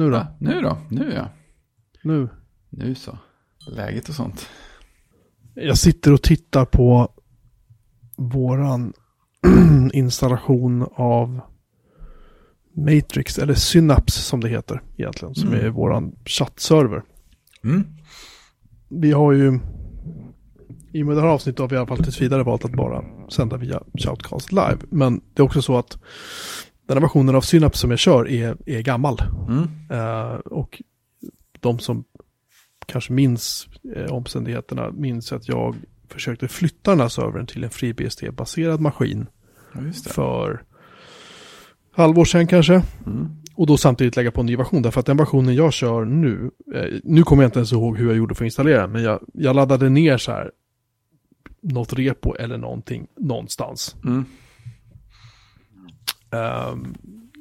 Nu då? Ja, nu då? Nu ja. Nu. Nu så. Läget och sånt. Jag sitter och tittar på våran installation av Matrix, eller Synapse som det heter egentligen, som Mm. är våran chattserver. Mm. Vi har ju, i och med det här avsnittet har vi i alla fall tills vidare valt att bara sända via Shoutcast live. Men det är också så att den här versionen av Synapse som jag kör är, är gammal. Mm. Eh, och de som kanske minns eh, omständigheterna minns att jag försökte flytta den här servern till en FreeBSD-baserad maskin Ja, för halvår sedan kanske. Mm. Och då samtidigt lägga på en ny version. Därför att den versionen jag kör nu, eh, nu kommer jag inte ens ihåg hur jag gjorde för att installera den, men jag, jag laddade ner så här något repo eller någonting någonstans. Mm. Ehm,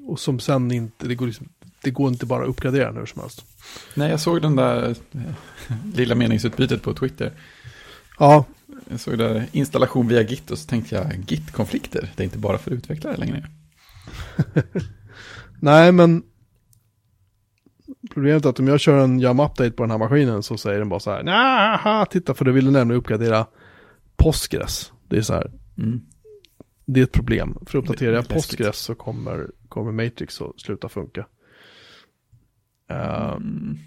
och som sen inte, det går, liksom, det går inte bara att uppgradera hur som helst. Nej, jag såg den där eh, lilla meningsutbytet på Twitter. Ja, Jag såg där installation via Git och så tänkte jag Git-konflikter. Det är inte bara för utvecklare längre. nej men problemet är att om jag kör en Yum Update på den här maskinen så säger den bara så här, nej, titta för du ville nämligen uppgradera Postgres. Det är så här, Mm. Det är ett problem. För uppdaterar jag Det. Postgres så kommer, kommer Matrix att sluta funka. Ehm, Mm.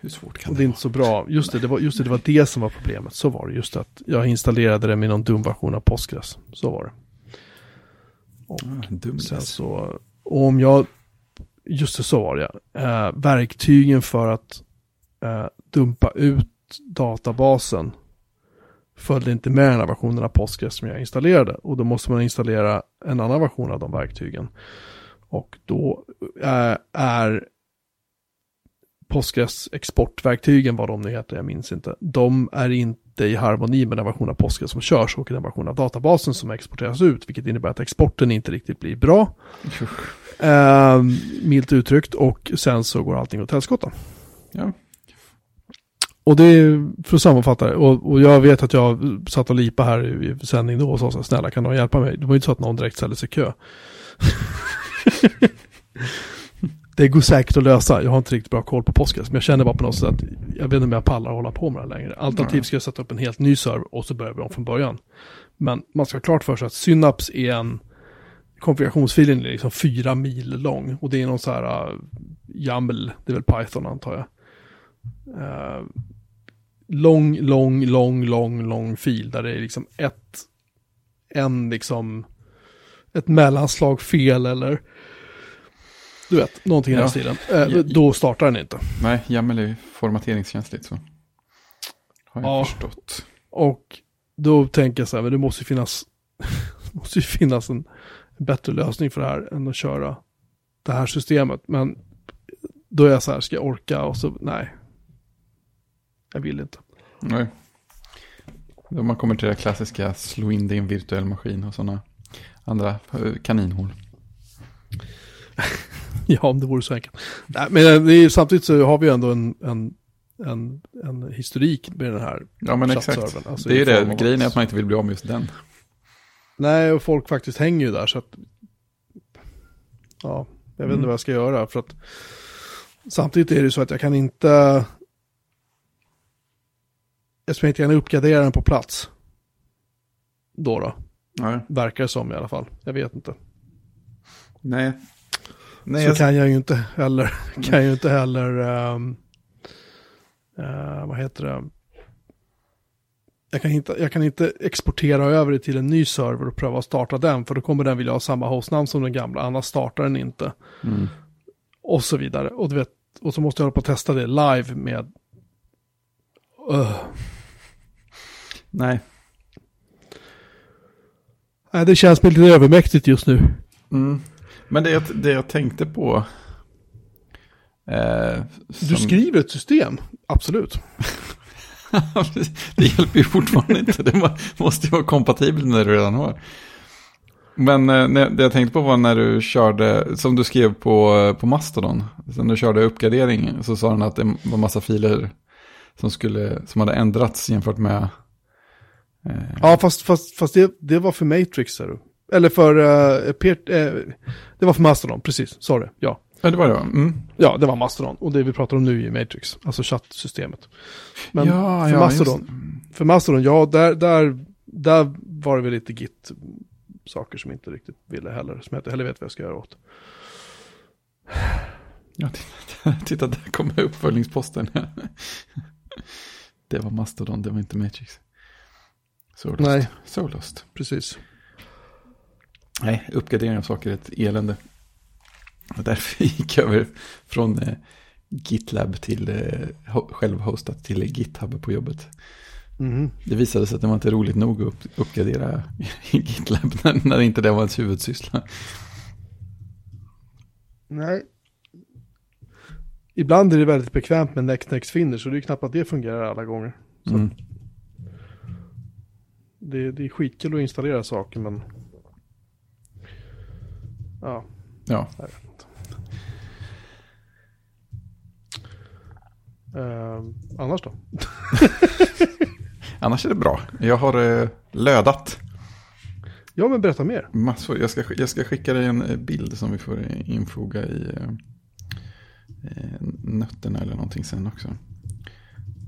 Hur svårt kan och det, det är vara? inte så bra. Just det, det var, just det, det var det som var problemet. Så var det. Just att jag installerade det med någon dum version av Postgres. Så var det. Ah, dum Sen så, och om jag, just det så var det eh, Verktygen för att eh, dumpa ut databasen följde inte med den här versionen av Postgres som jag installerade. Och då måste man installera en annan version av de verktygen. Och då eh, är Postgres exportverktygen, vad de nu heter, jag minns inte. De är inte i harmoni med den version av Postgres som körs och den version av databasen som exporteras ut, vilket innebär att exporten inte riktigt blir bra. Eh, milt uttryckt och sen så går allting åt helskotta. Ja. Och det är, för att sammanfatta det, och, och jag vet att jag satt och lipa här i, i sändning då och sa så här, snälla kan någon hjälpa mig? Det var ju inte så att någon direkt ställde sig i kö. det går säkert att lösa, jag har inte riktigt bra koll på Postgres, men jag känner bara på något sätt att jag vet inte om jag pallar att hålla på med det längre. Alternativt ska jag sätta upp en helt ny server och så börjar vi om från början. Men man ska ha klart för sig att Synapse är en konfigurationsfilen är liksom fyra mil lång och det är någon så här uh, YAML, det är väl Python antar jag. Uh, lång, lång, lång, lång, lång fil där det är liksom ett, en liksom, ett mellanslag fel eller du vet, någonting i den stilen. Ja. Då startar den inte. Nej, YAML är formateringskänsligt så. Har jag Ja. förstått. Och då tänker jag så här, men det måste ju finnas, måste ju finnas en bättre lösning för det här än att köra det här systemet. Men då är jag så här, ska jag orka? Och så, nej. Jag vill inte. Nej. Då man kommer till det klassiska slå in det i en virtuell maskin och sådana andra eh, kaninhål. Ja, om det vore så enkelt. Nej, men det är, samtidigt så har vi ändå en, en, en, en historik med den här. Ja men exakt. alltså det är ju det. Grejen är att- att man inte vill bli av med just den. Nej, och folk faktiskt hänger ju där så att... Ja, jag vet inte Mm. vad jag ska göra för att... Samtidigt är det så att jag kan inte... Eftersom jag inte kan uppgradera den på plats. Då då, Nej. verkar det som i alla fall. Jag vet inte. Nej. Nej, så jag... kan jag ju inte heller, kan jag ju inte heller, ehm, eh, vad heter det? Jag kan, inte, jag kan inte exportera över det till en ny server och pröva att starta den, för då kommer den vilja ha samma hostnamn som den gamla, annars startar den inte. Mm. Och så vidare. Och, du vet, och så måste jag hålla på att testa det live med... Öh. Nej. Nej, det känns lite övermäktigt just nu. Mm. Men det jag, det jag tänkte på. Eh, Du som- skriver ett system, absolut. det hjälper ju fortfarande inte. Det må- måste ju vara kompatibelt det du redan har. Men eh, när- det jag tänkte på var när du körde, som du skrev på, eh, på Mastodon, sen du körde uppgradering så sa den att det var massa filer som, skulle, som hade ändrats jämfört med... Eh, Ja, fast, fast, fast det, det var för Matrix, ser du. Eller för, uh, peer, uh, det var för Mastodon, precis, sorry, ja. Ja, det var det? Mm. Ja, det var Mastodon. Och det vi pratar om nu är Matrix, alltså chattsystemet. Men ja, för, ja, Mastodon, för Mastodon, ja, där, där, där var det väl lite git saker som inte riktigt ville heller, som jag inte heller vet vad jag ska göra åt. Ja, titta, titta där kommer uppföljningsposten. det var Mastodon, det var inte Matrix. Så lust. Nej. Så lust. Precis. Nej, uppgradering av saker är ett elände. Och därför gick jag över från eh, GitLab till eh, självhostat till GitHub på jobbet. Mm. Det visade sig att det var inte roligt nog att upp, uppgradera i GitLab när, när inte det var ens huvudsyssla. Nej. Ibland är det väldigt bekvämt med next next finish så det är knappt att det fungerar alla gånger. Så Mm. Det, det är skitkul att installera saker men... Ja, Ja, jag vet inte. Eh, annars då? annars är det bra. Jag har eh, lödat Ja men berätta mer. massor. Jag ska, jag ska skicka dig en eh, bild som vi får infoga i eh, nötterna eller någonting sen också.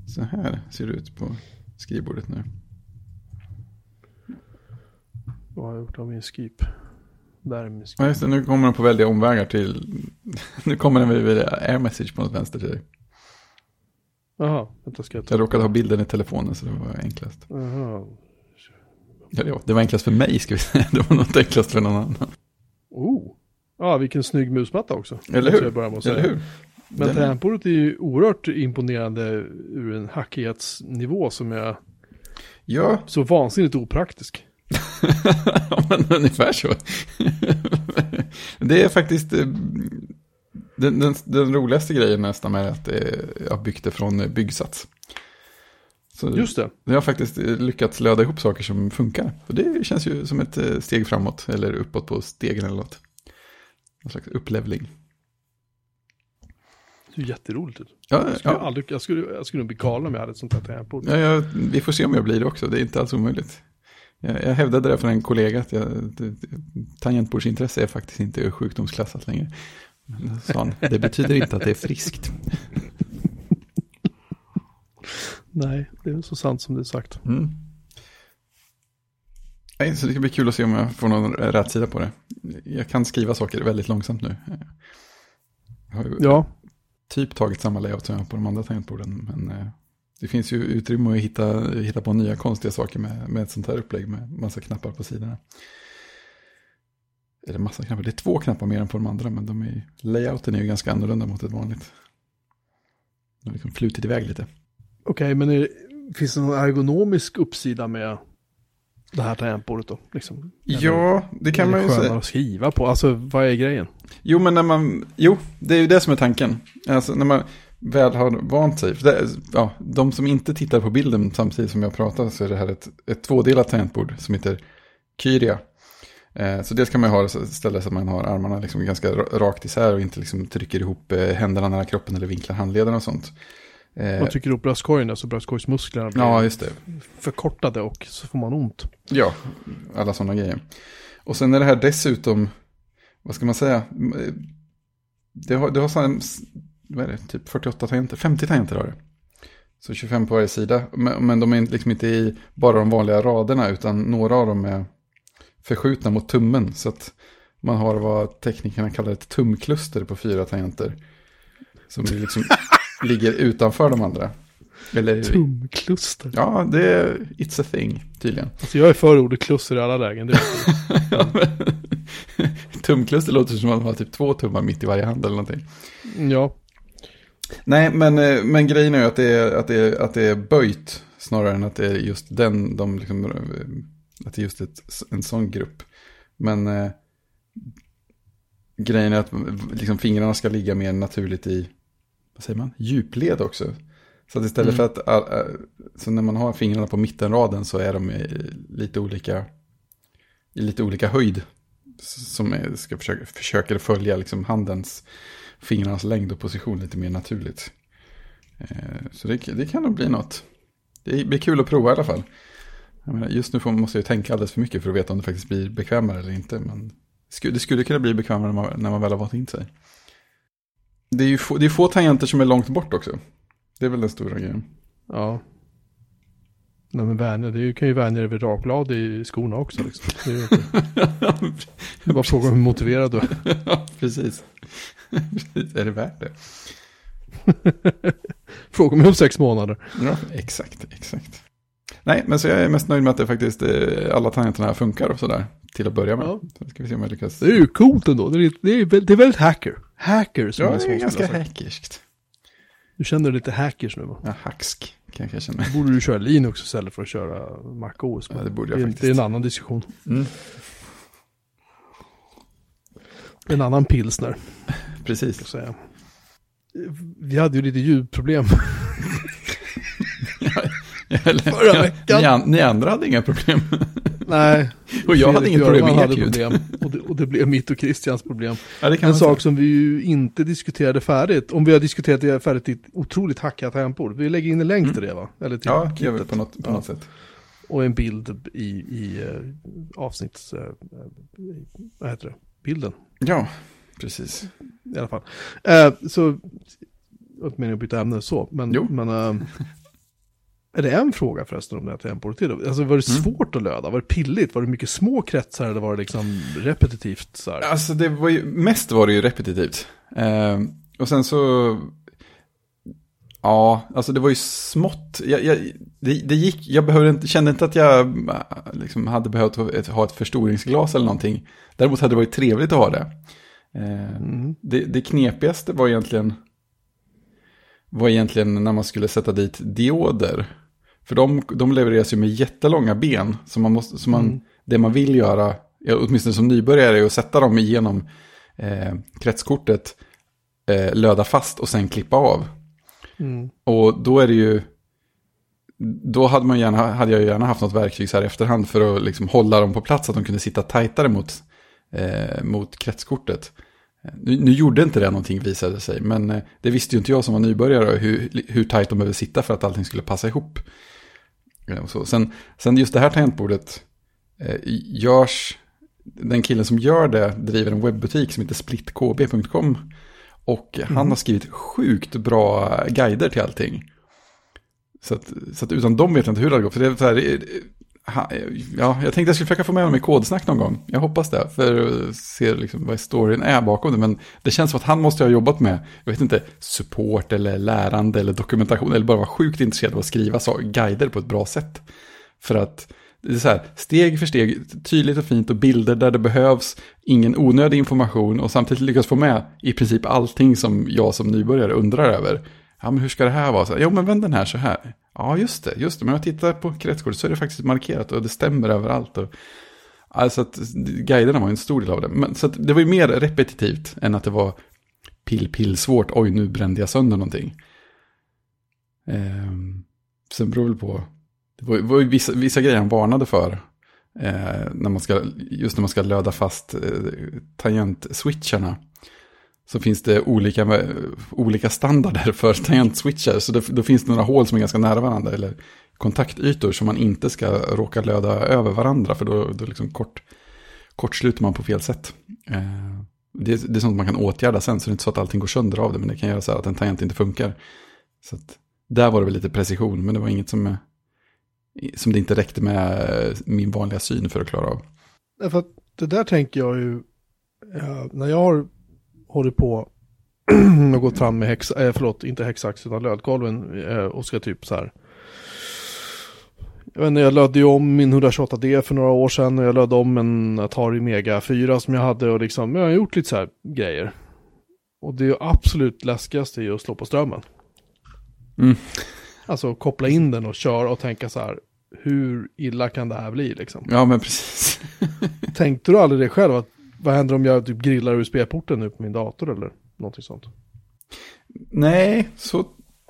Så här ser det ut på skrivbordet nu. Vad har jag gjort av min skip? Där är min skip. Ja, just det, nu kommer den på väldiga omvägar till... nu kommer den via air message på något vänster till dig. Jaha, vänta ska jag ta. Jag råkade ha bilden i telefonen så det var enklast. Jaha. Ja, det var enklast för mig ska vi säga. Det var nog enklast för någon annan. Oh. Ja, vilken snygg musmatta också. Eller hur? Jag börja med att säga. Eller hur? Men Den- tangentbordet är ju oerhört imponerande ur en hackighetsnivå som är Ja, så vansinnigt opraktisk. ja men ungefär så. det är faktiskt eh, den, den, den roligaste grejen nästan med att eh, jag byggt det från eh, byggsats. Så Just det. jag har faktiskt lyckats löda ihop saker som funkar. Och det känns ju som ett steg framåt eller uppåt på stegen eller något. Någon slags upplevling. Det ser jätteroligt ut. Ja, Jag skulle, ja. aldrig, jag, skulle, jag skulle bli galen om jag hade ett sånt här tangentbord. Ja, ja, vi får se om jag blir det också, det är inte alls omöjligt. Jag, jag hävdade det för en kollega att jag, tangentbordsintresse är faktiskt inte sjukdomsklassat längre. Men då sa han, det betyder inte att det är friskt. Nej, det är så sant som det är sagt. Mm. Nej, så det ska bli kul att se om jag får någon rätt sida på det. Jag kan skriva saker väldigt långsamt nu. Jag har ju Ja, typ tagit samma layout som jag har på de andra tangentborden. Men eh, det finns ju utrymme att hitta, hitta på nya konstiga saker med, med ett sånt här upplägg med massa knappar på sidorna. Eller massa knappar, det är två knappar mer än på de andra men de är, layouten är ju ganska annorlunda mot ett vanligt. De har liksom flutit iväg lite. okej, men är, finns det någon ergonomisk uppsida med det här tangentbordet då? Liksom? Ja, det kan man ju säga. att skriva på? Alltså, vad är grejen? Jo, men när man, jo, det är ju det som är tanken. Alltså när man väl har vant sig. Det, ja, de som inte tittar på bilden samtidigt som jag pratar så är det här ett, ett tvådelat tangentbord som heter Kyria. Eh, så dels kan man ha det ställe så att man har armarna liksom ganska ra- rakt isär och inte liksom trycker ihop eh, händerna nära kroppen eller vinklar handlederna och sånt. Eh, Man trycker upp bröstkorgen så bröstkorgsmusklerna blir ja, just det. förkortade och så får man ont. Ja, alla sådana grejer. Och sen är det här dessutom, vad ska man säga, det har, det har sån, vad är det, typ 48 tangenter, 50 tangenter har det. Så 25 på varje sida, men, men de är liksom inte i bara de vanliga raderna, utan några av dem är förskjutna mot tummen. Så att man har vad teknikerna kallar ett tumkluster på fyra tangenter. Som liksom ligger utanför de andra. Eller, Tumkluster. ja, det är, it's a thing, tydligen. Alltså jag är för ordet kluster i alla lägen. Det Ja, men- Tumkluster låter som att man har typ två tummar mitt i varje hand eller någonting. ja, Nej, men, eh, men grejen är ju att det är, att, det är, att det är böjt snarare än att det är just den, de liksom, eh, att det är just ett, en sån grupp. Men eh, grejen är att liksom, fingrarna ska ligga mer naturligt i, vad säger man, djupled också. Så att istället Mm. för att, all- äh, så när man har fingrarna på mittenraden så är de i lite olika, i lite olika höjd. Som är, ska försöka, försöker följa liksom handens, fingrarnas längd och position lite mer naturligt. Eh, så det, det kan nog bli något. Det blir kul att prova i alla fall. Jag menar, just nu får, måste jag tänka alldeles för mycket för att veta om det faktiskt blir bekvämare eller inte. Men det skulle, det skulle kunna bli bekvämare när man, när man väl har vant in sig. Det är ju få, det är få tangenter som är långt bort också. Det är väl den stora grejen. Ja. Nej men vänja, det kan ju dig vid rakblad i skorna också. Liksom. Det är ju är bara frågan hur motiverad du är. ja, precis. precis. Är det värt det? Fråga mig om sex månader. Ja, exakt, exakt. Nej, men så jag är mest nöjd med att det faktiskt eh, alla tangenterna funkar och sådär. Till att börja med. Ja. Så ska vi se om jag lyckas. Det är ju coolt ändå. Det är, det är, väl- det är väldigt hacker. Hacker som Ja, jag det är ganska hackerskt. Du känner dig lite hackers nu va? Ja, hacksk kan jag känna. borde du köra Linux istället för att köra Mac OS. Ja, det borde jag är- faktiskt. Det är en annan diskussion. Mm, En annan pilsner, precis. Vi hade ju lite ljudproblem. Eller, Förra veckan. Ni, an, ni andra hade inga problem. Nej. Och jag hade inget problem med hade problem. Och det, och det blev mitt och Christians problem. Ja, En sak som vi ju inte diskuterade färdigt. Om vi har diskuterat det färdigt i ett otroligt hackat tempo. Vi lägger in en länk till det va? Eller till Mm. Ja, gör vi på något, på Ja. något sätt. Och en bild i, i uh, avsnitts... eh, vad heter det? Bilden. Ja, precis. I alla fall. Eh, så... Jag meningen att byta ämne så. Men... Jo. men eh, är det en fråga förresten om det här tempot till? Alltså var det Mm. svårt att löda? Var det pilligt? Var det mycket små kretsar eller var det liksom repetitivt? Så här? Alltså det var ju, mest var det ju repetitivt. Eh, och sen så, ja, alltså det var ju smått. Jag, jag, det, det gick, jag behövde inte, kände inte att jag äh, liksom hade behövt ha ett, ha ett förstoringsglas eller någonting. Däremot hade det varit trevligt att ha det. Eh, Mm. det, det knepigaste var egentligen, var egentligen när man skulle sätta dit dioder. För de, de levereras ju med jättelånga ben. Så man måste, så man, Mm. det man vill göra, åtminstone som nybörjare, är att sätta dem igenom eh, kretskortet, eh, löda fast och sen klippa av. Mm. Och då är det ju, då hade, man gärna, hade jag gärna haft något verktyg så här i efterhand för att liksom hålla dem på plats, så att de kunde sitta tajtare mot, eh, mot kretskortet. Nu, nu gjorde inte det någonting visade sig, men eh, det visste ju inte jag som var nybörjare hur, hur tajt de behövde sitta för att allting skulle passa ihop. Eh, så. Sen, sen just det här tangentbordet eh, görs, den killen som gör det driver en webbutik som heter splitkb.com. Och han har skrivit sjukt bra guider till allting. Så att, så att utan dem vet jag inte hur det hade gått. För det är så här, ha- ja, jag tänkte jag skulle försöka få med honom i kodsnack någon gång. Jag hoppas det, för att se liksom vad storyn är bakom det. Men det känns som att han måste ha jobbat med, jag vet inte, support eller lärande eller dokumentation. Eller bara vara sjukt intresserad av att skriva så, guider på ett bra sätt. För att det är så här, steg för steg, tydligt och fint och bilder där det behövs, ingen onödig information och samtidigt lyckas få med i princip allting som jag som nybörjare undrar över. Ja, men hur ska det här vara? Så här, jo, men vänd den här så här. Ja, just det, just det. Men om jag tittar på kretskortet så är det faktiskt markerat och det stämmer överallt. Och, alltså att guiderna var en stor del av det. Men, så att det var ju mer repetitivt än att det var pill, pill svårt. Oj, nu brände jag sönder någonting. Eh, sen beror det väl på, det var, var ju vissa, vissa grejer han varnade för. Eh, när man ska, just när man ska löda fast eh, tangentswitcharna. Så finns det olika, eh, olika standarder för tangentswitchar. Så det, då finns det några hål som är ganska nära varandra. Eller kontaktytor som man inte ska råka löda över varandra. För då, då liksom kort, kortsluter man på fel sätt. Eh, det, det är sånt man kan åtgärda sen. Så det är inte så att allting går sönder av det. Men det kan göra så här att en tangent inte funkar. Så att, där var det väl lite precision. Men det var inget som, eh, som det inte räckte med eh, min vanliga syn för att klara av. Därför att det där tänker jag ju, när jag har hållit på och gått fram med häx, eh, förlåt, inte häxax utan lödkolven eh, och ska typ så här. Jag vet inte, jag lödde ju om min 128D för några år sedan och jag lödde om en Atari Mega 4 som jag hade och liksom, jag har gjort lite så här grejer. Och det absolut läskigaste är ju att slå på strömmen. Mm. Alltså koppla in den och köra och tänka så här, hur illa kan det här bli liksom? Ja, men precis. Tänkte du aldrig det själv? Att, vad händer om jag typ grillar USB-porten nu på min dator eller någonting sånt? Nej, så,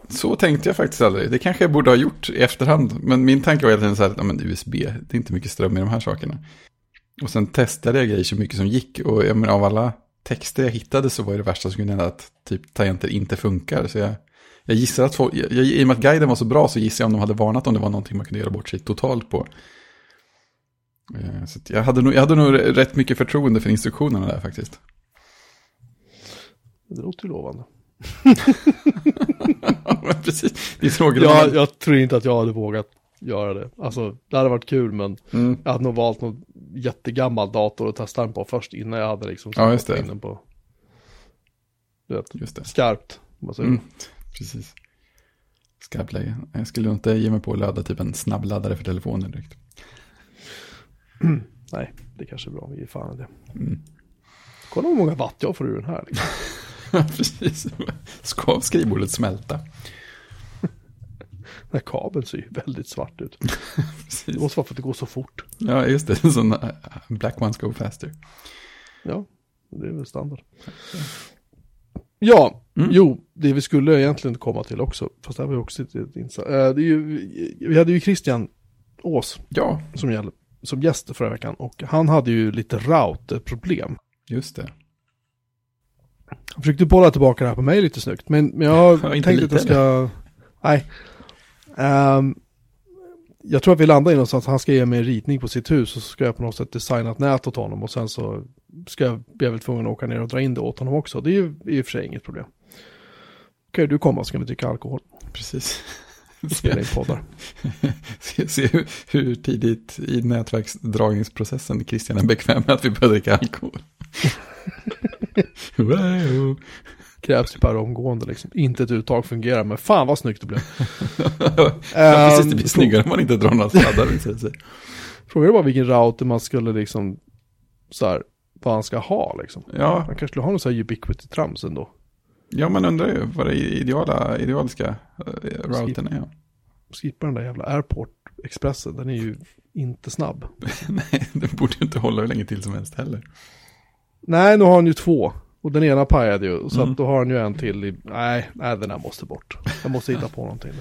så tänkte jag faktiskt aldrig. Det kanske jag borde ha gjort i efterhand. Men min tanke var egentligen så här, ja, men USB, det är inte mycket ström i de här sakerna. Och sen testade jag grejer så mycket som gick. Och jag menar, av alla texter jag hittade så var det värsta som kunde hända att typ tangenter inte funkar. Så jag, jag gissar att folk, jag, I och med att guiden var så bra så gissar jag om de hade varnat om det var någonting man kunde göra bort sig totalt på. Eh, Så jag, hade nog, jag hade nog rätt mycket förtroende för instruktionerna där faktiskt. Det låter ju lovande. Ja, precis. Det är frågan Jag, jag tror inte att jag hade vågat göra det. Alltså, det hade varit kul, men Mm. jag hade nog valt någon jättegammal dator att testa den på först innan jag hade liksom Ja, just det. in den på du vet, Just det. skarpt. man säger. Mm. Precis. Skarpt läge. Jag skulle inte ge mig på att ladda typ en snabbladdare för telefonen direkt. Nej, det kanske är bra. Vi är fan det. Mm. Kolla hur många watt jag får ur den här. Liksom. Precis. Ska skrivbordet smälta? Den här kabeln ser ju väldigt svart ut. Det måste vara för att det går så fort. Ja, just det. Sån uh, black ones go faster. Ja, det är väl standard. Ja, Mm. jo, det vi skulle egentligen komma till också, fast det här var ju också lite. Eh, är ju, vi hade ju Christian Ås Ja, som, gäll, som gäst förra veckan och han hade ju lite routerproblem. just det. Han försökte bolla tillbaka det här på mig lite snyggt, men, men jag tänkte att jag ska... Nej. Ehm, jag tror att vi landar i någonstans att han ska ge mig en ritning på sitt hus och så ska jag på något sätt designa ett nät åt honom och sen så ska jag bli väl tvungen att åka ner och dra in det åt honom också. Det är ju i och för sig inget problem. Kan du komma så kan vi dricka alkohol Precis. Spela in poddar. Se, se hur, hur tidigt i nätverksdragningsprocessen Christian är bekväm med att vi börjar dricka alkohol. wow. Krävs ju per omgående liksom. Inte ett uttag fungerar, men fan vad snyggt det blev. ja, precis, det blir Ehm, snyggare om man inte drar några sladdar. visar det sig. Frågan är bara vilken router man skulle liksom, så här, vad han ska ha liksom. Ja, Man kanske skulle ha någon sån här ubiquity trams ändå. Ja, man undrar ju vad det ideala, idealiska uh, routern är. Skippa den där jävla airport expressen, den är ju inte snabb. Nej, den borde ju inte hålla hur länge till som helst heller. Nej, nu har han ju två. Och den ena pajade ju, så Mm. att då har han ju en till i, nej, nej den här måste bort. Jag måste hitta på någonting.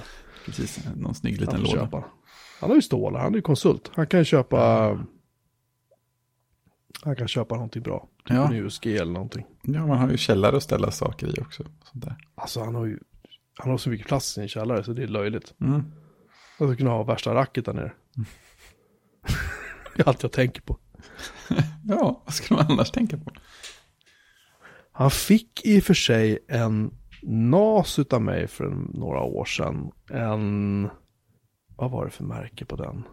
Precis, någon snygg liten låda. köpa. Han har ju stålar, han är ju konsult. Han kan köpa, han kan köpa någonting bra. Typ Ja. en USG eller någonting. Ja, man har ju källare att ställa saker i också. Sånt där. Alltså han har ju, han har så mycket plats i sin källare så det är löjligt. Mm. Jag skulle kunna ha värsta racket där nere. det är allt jag tänker på. Ja, vad ska man annars tänka på? Han fick i och för sig en NAS utav mig för några år sedan. En, vad var det för märke på den?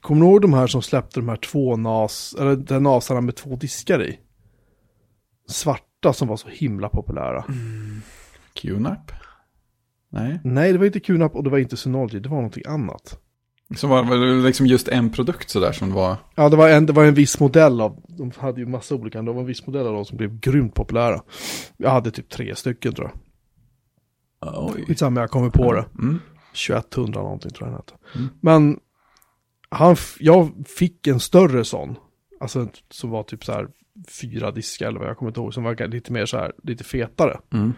Kommer du ihåg de här som släppte de här två NAS, eller den NASarna med två diskar i? Svarta som var så himla populära. QNAP? Nej. Nej, det var inte QNAP och det var inte Synology, det var någonting annat. Som var, var det liksom just en produkt sådär som var... Ja, det var, en, det var en viss modell av, de hade ju massa olika, det var en viss modell av dem som blev grymt populära. Jag hade typ tre stycken tror jag. Oj. Skitsamma, jag kommer på det. Mm. 2100 någonting tror jag den hette. Mm. Men han, jag fick en större sån. Alltså som var typ så här fyra diskar eller vad jag kommer inte ihåg. Som var lite mer så här, lite fetare. Mm.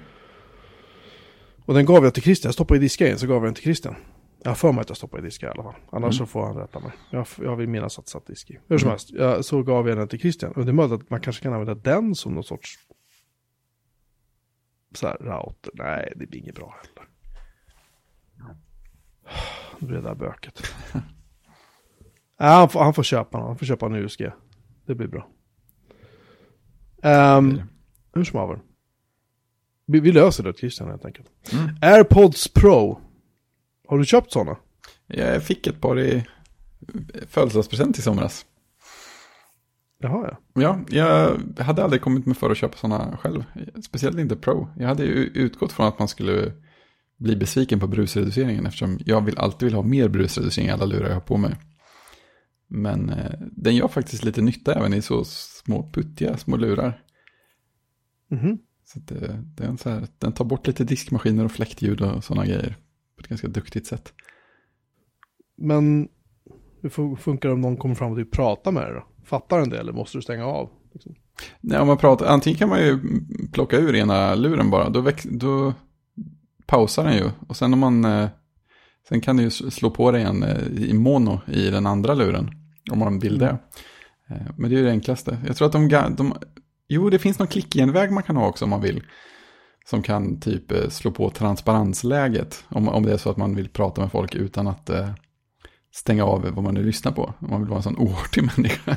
Och den gav jag till Christian. Jag stoppade i diskar så gav jag den till Christian. Jag har för mig att jag stoppade i diskar i alla fall. Annars Mm. så får han rätta mig. Jag, jag vill minnas att satt disk i. Hur som helst, jag, så gav jag den till Christian. Och det är möjligt att man kanske kan använda den som någon sorts så här router. Nej, det blir inget bra heller. Det blir det där böket. Nej, han, får, han får köpa den. Han får köpa en USG. Det blir bra. Ehm, hur som haver. Vi, vi löser det Christian helt enkelt. Mm. AirPods Pro. Har du köpt sådana? Jag fick ett par i födelsedagspresent i somras. Jaha ja. Ja, jag hade aldrig kommit med för att köpa sådana själv. Speciellt inte Pro. Jag hade ju utgått från att man skulle bli besviken på brusreduceringen eftersom jag vill alltid vill ha mer brusreducering i alla lurar jag har på mig. Men eh, den gör faktiskt lite nytta även i så små puttiga små lurar. Mhm. Så att det, det är en så här, den tar bort lite diskmaskiner och fläktljud och sådana grejer. På ett ganska duktigt sätt. Men hur fun- funkar det om någon kommer fram och typ pratar med dig då? Fattar den det eller måste du stänga av? Liksom? Nej, om man pratar, antingen kan man ju plocka ur ena luren bara. Då, väx, då pausar den ju. Och sen om man, eh, sen kan du ju slå på det igen eh, i mono i den andra luren. Om man vill det. Eh, Men det är ju det enklaste. Jag tror att de, de jo det finns någon klickgenväg man kan ha också om man vill. Som kan typ eh, slå på transparensläget. Om, om det är så att man vill prata med folk utan att eh, stänga av vad man nu lyssnar på. Om man vill vara en sån oartig människa.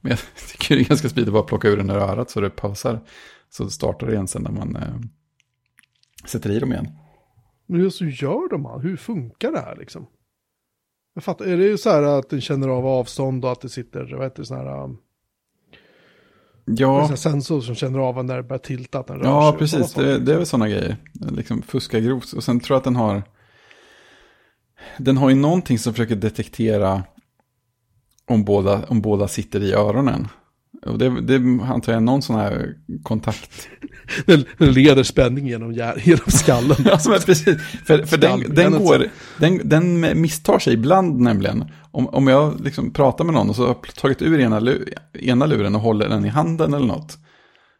Men jag tycker det är ganska smidigt att bara plocka ur den ur örat så det pausar. Så startar det igen sen när man eh, sätter i dem igen. Men hur gör de här? Hur funkar det här liksom? Jag fattar, är det så här att den känner av avstånd och att det sitter, vad heter det, sån här... Um, Ja, en sensor som känner av när det börjar tilta, att den rör ja sig. precis. Det, det är väl sådana grejer. Liksom fuska grovt. Och sen tror jag att den har... Den har ju någonting som försöker detektera om båda, om båda sitter i öronen. Och det, det antar jag är någon sån här kontakt. Den, den leder spänning genom, genom skallen. Alltså, men precis. För, för den, den, går, den, den misstar sig ibland nämligen. Om, om jag liksom pratar med någon och så har jag tagit ur ena, ena luren och håller den i handen eller något.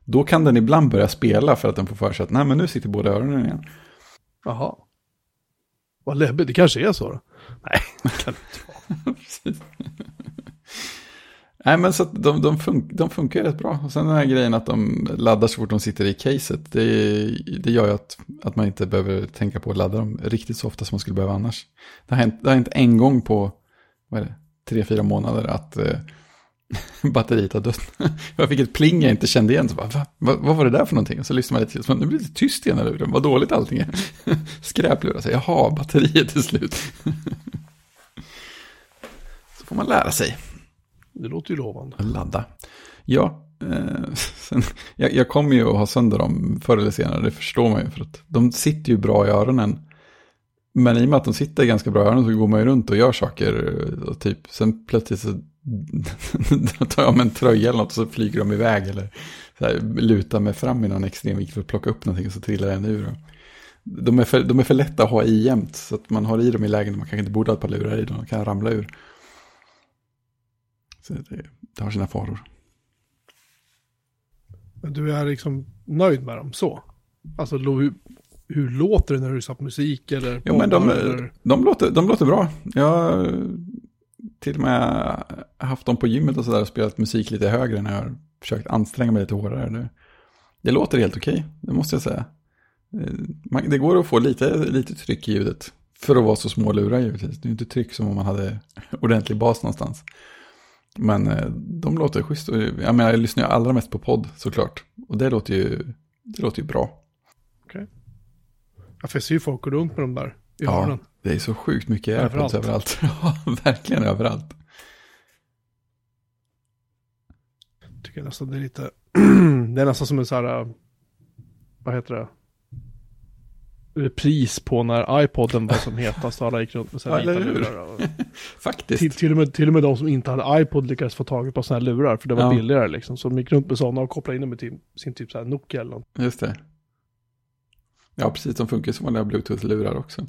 Då kan den ibland börja spela för att den får för sig att nej men nu sitter båda öronen igen. Jaha. Vad läbbigt, det kanske är så då. Nej, det kan det inte vara. Nej men så att de, de, fun de funkar ju rätt bra. Och sen den här grejen att de laddar så fort de sitter i caset. Det, det gör ju att, att man inte behöver tänka på att ladda dem riktigt så ofta som man skulle behöva annars. Det har hänt, det har hänt en gång på, vad är det, tre, fyra månader att eh, batteriet har dött. jag fick ett pling jag inte kände igen. Så bara, Va? Va, vad var det där för någonting? Och så lyssnade man lite till. Så bara, nu blir det tyst i ena luren. Vad dåligt allting är. Skräplurar sig. Jaha, batteriet är slut. så får man lära sig. Det låter ju lovande. Ladda. Ja, eh, sen, jag, jag kommer ju att ha sönder dem förr eller senare, det förstår man ju. För att de sitter ju bra i öronen. Men i och med att de sitter ganska bra i öronen så går man ju runt och gör saker. Och typ, sen plötsligt så tar jag med en tröja eller något och så flyger de iväg. Eller så här, lutar mig fram i någon extrem vikt för att plocka upp någonting och så trillar den ur. De är, för, de är för lätta att ha i jämt. Så att man har i dem i lägen där man kanske inte borde ha ett par lurar i dem. De kan ramla ur. Det, det har sina faror. Men du är liksom nöjd med dem så? Alltså hur, hur låter det när du på musik eller Ja, men de, eller? de, låter, de låter bra. Jag har till och med haft dem på gymmet och sådär och spelat musik lite högre när jag har försökt anstränga mig lite hårdare. Det, det låter helt okej, det måste jag säga. Eh, Man, det går att få lite, lite tryck i ljudet. För att vara så små lurar givetvis. Det är inte tryck som om man hade ordentlig bas någonstans. Men eh, de låter schysst. Jag menar, jag lyssnar ju allra mest på podd såklart. Och det låter ju, det låter ju bra. Ja, för jag ser ju folk gå runt med dem där i Ja, öronen. det är så sjukt mycket airpods Överallt. Ja, verkligen överallt. Tycker jag nästan det är lite, det är nästan som en så här, äh, vad heter det? Repris på när iPoden var som hetast och alla gick runt med eller vita lurar. Och Faktiskt. till, till, och med, till och med de som inte hade iPod lyckades få tag på sådana här lurar för det var Ja. billigare liksom. Så de gick runt med sådana och kopplade in dem med sin, sin typ så här Nokia eller något. Just det. Ja, precis. De funkar som vanliga Bluetooth-lurar också.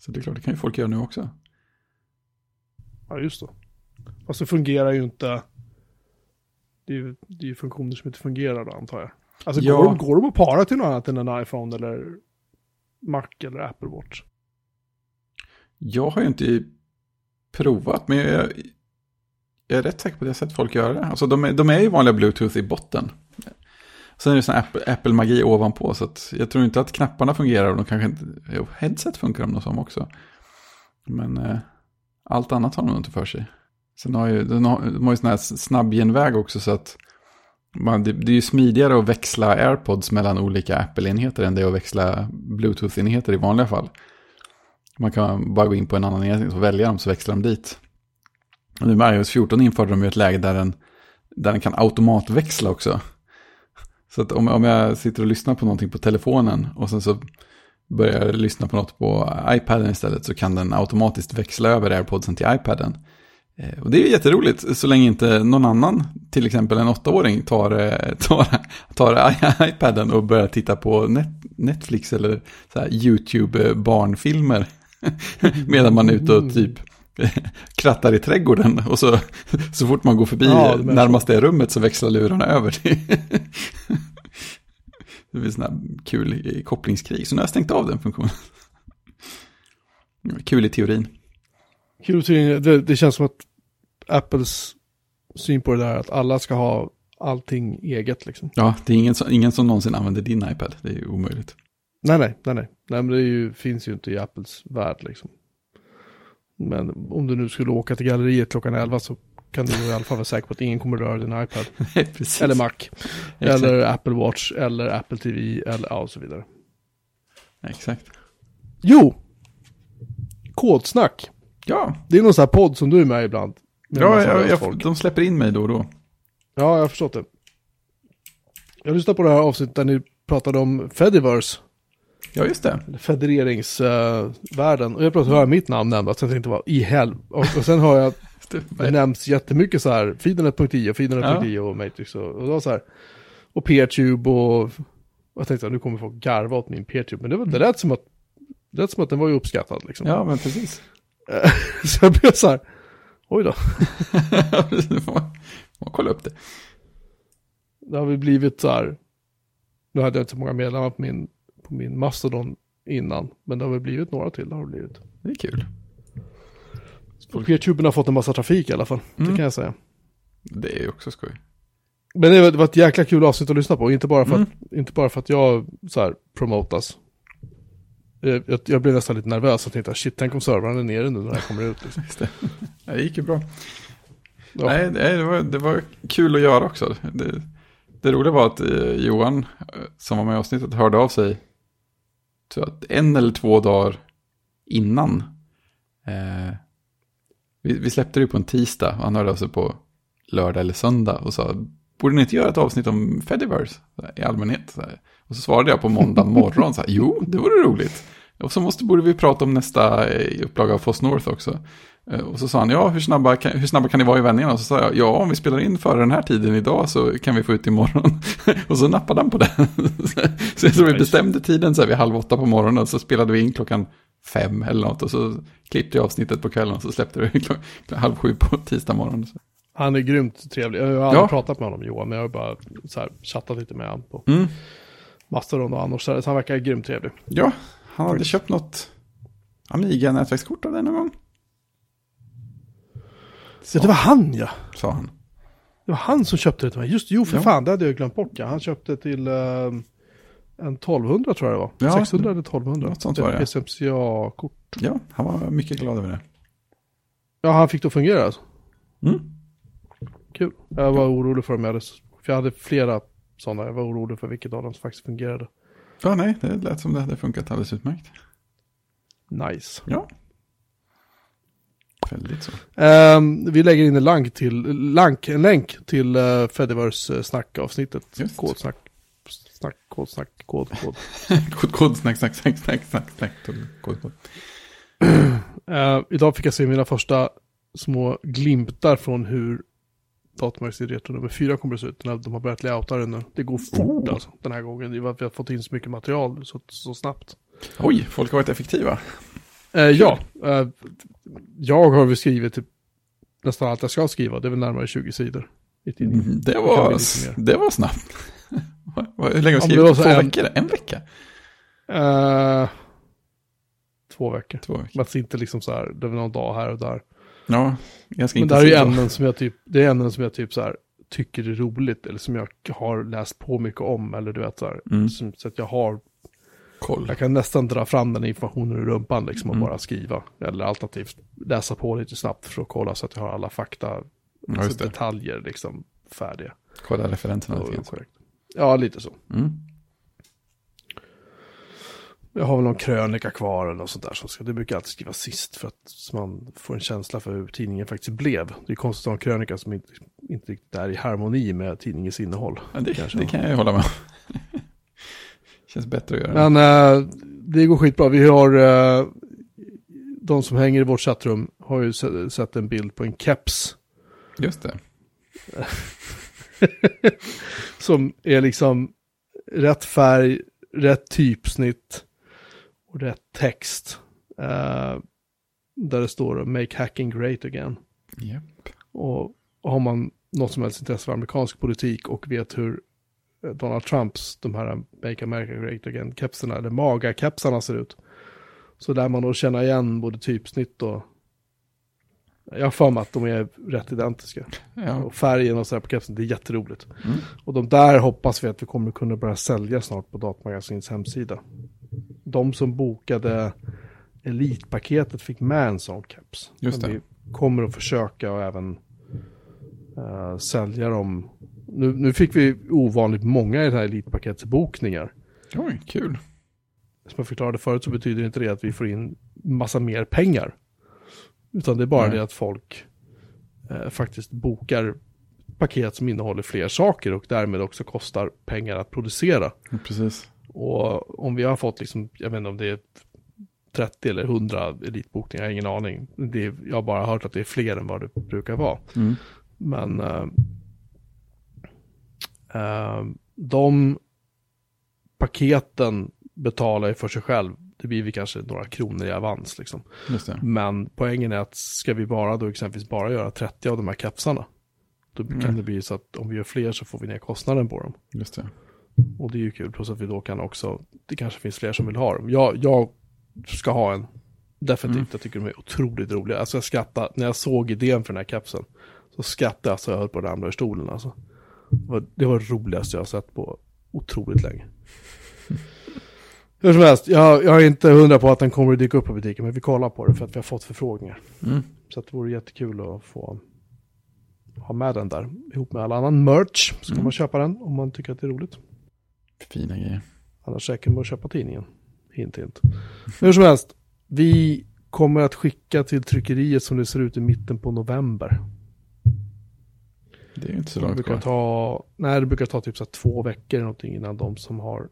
Så det är klart, det kan ju folk göra nu också. Ja, just det. Fast det fungerar ju inte. Det är ju, det är funktioner som inte fungerar då antar jag. Alltså Ja. går, de, går de att para till något annat än en iPhone eller Mac eller Apple Watch? Jag har ju inte provat, men jag, jag är rätt säker på att jag sett folk göra det. Alltså de är, de är ju vanliga Bluetooth i botten. Sen är det sån Apple- Apple-magi ovanpå, så att jag tror inte att knapparna fungerar. Och de kanske inte, jo, headset funkar de nog som också. Men eh, allt annat har de nog inte för sig. Sen har ju, de har, de har ju sån här snabbgenväg också, så att man, det, det är ju smidigare att växla AirPods mellan olika Apple-enheter än det är att växla Bluetooth-enheter i vanliga fall. Man kan bara gå in på en annan enhet och välja dem så växlar de dit. Och nu med iOS 14 införde de ju ett läge där den, där den kan automatväxla också. Så att om, om jag sitter och lyssnar på någonting på telefonen och sen så börjar jag lyssna på något på iPaden istället så kan den automatiskt växla över AirPodsen till iPaden. Eh, Och det är ju jätteroligt så länge inte någon annan, till exempel en åttaåring, tar, eh, tar, tar iPaden och börjar titta på net, Netflix eller YouTube-barnfilmer. Medan man är ute och typ krattar i trädgården och så, så fort man går förbi Ja, det menar så. närmaste rummet så växlar lurarna över till... det blir här kul kopplingskrig, så nu har jag stängt av den funktionen. Kul i teorin. Till- det, det känns som att Apples syn på det där är att alla ska ha allting eget liksom. Ja, det är ingen som, ingen som någonsin använder din iPad. Det är ju omöjligt. Nej, nej, nej, nej. Nej, men det ju, finns ju inte i Apples värld liksom. Men om du nu skulle åka till galleriet klockan 11 så kan du i alla fall vara säker på att ingen kommer röra din iPad. Precis. Eller Mac. eller Apple Watch. Eller Apple TV. Eller ja, och så vidare. Exakt. Jo! Kodsnack. Ja, Det är någon sån här podd som du är med ibland. Med ja jag, jag, de släpper in mig då och då. Ja, jag har förstått det. Jag lyssnade på det här avsnittet där ni pratade om Fediverse. Ja, just det. Federeringsvärlden. och jag plötsligt hör mitt namn nämnas. Jag tänkte, vad i hel... Och, och sen har jag, det nämns jättemycket så här, Fidernet.io, Fidernet.io och Matrix och, och var så här. Och Peertube och... jag tänkte, nu kommer folk garva åt min Peertube. Men det, var, det lät som att, det lät som att den var ju uppskattad liksom. Ja, men precis. så jag blev så här, oj då. Nu får man, man kolla upp det. Det har väl blivit så här, nu hade jag inte så många medlemmar på min, på min Mastodon innan, men det har väl blivit några till, det har det blivit. Det är kul. Och Peertuben har fått en massa trafik i alla fall, Mm. det kan jag säga. Det är ju också skoj. Men det var ett jäkla kul avsnitt att lyssna på, inte bara för, Mm. att, inte bara för att jag så här promotas. Jag, jag, jag blev nästan lite nervös och tänkte, shit, tänk om servrarna är nere nu när det här kommer ut. Liksom. Det. Det gick ju bra. Ja. Nej, det, var, det var kul att göra också. Det, det roliga var att eh, Johan, eh, som var med i avsnittet, hörde av sig att en eller två dagar innan. Eh, vi, vi släppte det på en tisdag och han hörde av sig på lördag eller söndag och sa, borde ni inte göra ett avsnitt om Fediverse i allmänhet? Så. Och så svarade jag på måndag morgon, så här, jo, det vore roligt. Och så måste, borde vi prata om nästa eh, upplaga av Foss North också. Eh, Och så sa han, ja hur snabba, kan, hur snabba kan ni vara i vändningarna? Och så sa jag, ja om vi spelar in före den här tiden idag så kan vi få ut imorgon. och så nappade han på det. så tror vi bestämde tiden så här vid halv åtta på morgonen och så spelade vi in klockan fem eller något. Och så klippte jag avsnittet på kvällen och så släppte vi klock, halv sju på tisdag morgon. Så. Han är grymt trevlig, jag har aldrig Ja. pratat med honom Johan, men jag har bara så här, chattat lite med honom på Mm. Mastodon och annars, så han verkar grymt trevlig. Ja, han hade köpt något Amiga-nätverkskort av det någon gång. Så det var han ja! Sa han. Det var han som köpte det till mig. Just jo, för Ja. fan, det hade jag glömt bort. Ja. Han köpte till eh, en 1200 tror jag det var. Ja, 600 eller 1200. något sånt var det. PCMCA-kort. Ja, han var mycket glad över det. Ja, han fick det att fungera alltså. Mm. Kul. Jag var orolig för om jag hade, för jag hade flera sådana. Jag var orolig för vilket av dem som faktiskt fungerade. Ja, nej, det lät som det hade funkat alldeles utmärkt. Nice. Ja. Väldigt så. Ehm, vi lägger in en länk till, länk, en länk till uh, Fediverse snackavsnittet. Just. Kodsnack, snack, kodsnack, kod, kod. Kod, kod, snack, snack, snack, snack, snack, snack, kod, kod. Eh, idag fick jag se mina första små glimtar från hur Datamagasinet Retro nummer 4 kommer att se ut. När de har börjat layouta den nu. Det går fort Oh. alltså, den här gången. Det är att vi har fått in så mycket material så, så snabbt. Oj, folk har varit effektiva. Eh, ja, eh, jag har väl skrivit typ nästan allt jag ska skriva. Det är väl närmare 20 sidor. Mm, Det var, det var snabbt. Hur länge har du det var skrivit? Två en- veckor? En vecka? Eh, två veckor. Två veckor. Men det inte liksom så här, det väl någon dag här och där. Ja, ganska Men det här är ju ämnen som jag typ, det är ämnen som jag typ så här tycker är roligt eller som jag har läst på mycket om eller du vet så här. Mm. Som, så att jag har, Koll. jag kan nästan dra fram den informationen ur rumpan liksom och Mm. bara skriva. Eller alternativt läsa på lite snabbt för att kolla så att jag har alla fakta, Ja, alltså detaljer liksom färdiga. Kolla referenserna lite grann. korrekt. Ja, lite så. Mm. Jag har väl någon krönika kvar eller något sånt där. Så ska, det brukar jag alltid skriva sist för att så man får en känsla för hur tidningen faktiskt blev. Det är konstigt att ha en krönika som inte, inte riktigt är i harmoni med tidningens innehåll. Ja, det, Kanske. det kan jag ju hålla med om. Känns bättre att göra. Men eh, det går skitbra. Vi har, eh, de som hänger i vårt chattrum har ju se- sett en bild på en keps. Just det. som är liksom rätt färg, rätt typsnitt och rätt text. Eh, där det står Make hacking great again. Japp. Och, och har man något som helst intresse för amerikansk politik och vet hur eh, Donald Trumps, de här Make America Great Again-kepsarna, eller MAGA-kepsarna ser ut. Så där man då känna igen både typsnitt och jag har för mig att de är rätt identiska. Ja. Och färgen och så här på kepsen, det är jätteroligt. Mm. Och de där hoppas vi att vi kommer kunna börja sälja snart på Datamagasins hemsida. De som bokade Elitpaketet fick med en sån keps. Just Men det. Vi kommer att försöka och även eh, sälja dem. Nu, nu fick vi ovanligt många i det här Elitpaketsbokningar. Oj, kul. Som jag förklarade förut så betyder inte det att vi får in massa mer pengar. Utan det är bara Nej. det att folk eh, faktiskt bokar paket som innehåller fler saker och därmed också kostar pengar att producera. Precis. Och om vi har fått liksom, jag vet inte om det är 30 eller 100 elitbokningar, jag har ingen aning. Det är, jag har bara hört att det är fler än vad det brukar vara. Mm. Men eh, eh, de paketen betalar ju för sig själv. Det blir vi kanske några kronor i avans liksom. Men poängen är att ska vi bara då exempelvis bara göra 30 av de här kapsarna. Då kan Mm. det bli så att om vi gör fler så får vi ner kostnaden på dem. Just det. Och det är ju kul, plus att vi då kan också, det kanske finns fler som vill ha dem. Jag, jag ska ha en, definitivt, Mm. jag tycker de är otroligt roliga. Alltså jag skrattade, när jag såg idén för den här kapseln, så skrattade jag så jag höll på att ramla ur stolen alltså. Det var det, var det roligaste jag har sett på otroligt länge. Hur som helst, jag, jag är inte hundra på att den kommer att dyka upp på butiken, men vi kollar på det för att vi har fått förfrågningar. Mm. Så det vore jättekul att få ha med den där ihop med all annan merch. Så kan Mm. man köpa den om man tycker att det är roligt. Fina grejer. Annars räcker det med att köpa tidningen. Hint, hint. Hur som helst, vi kommer att skicka till tryckeriet som det ser ut i mitten på november. Det är inte så långt brukar kvar. ta, nej, det brukar ta typ så två veckor eller någonting innan de som har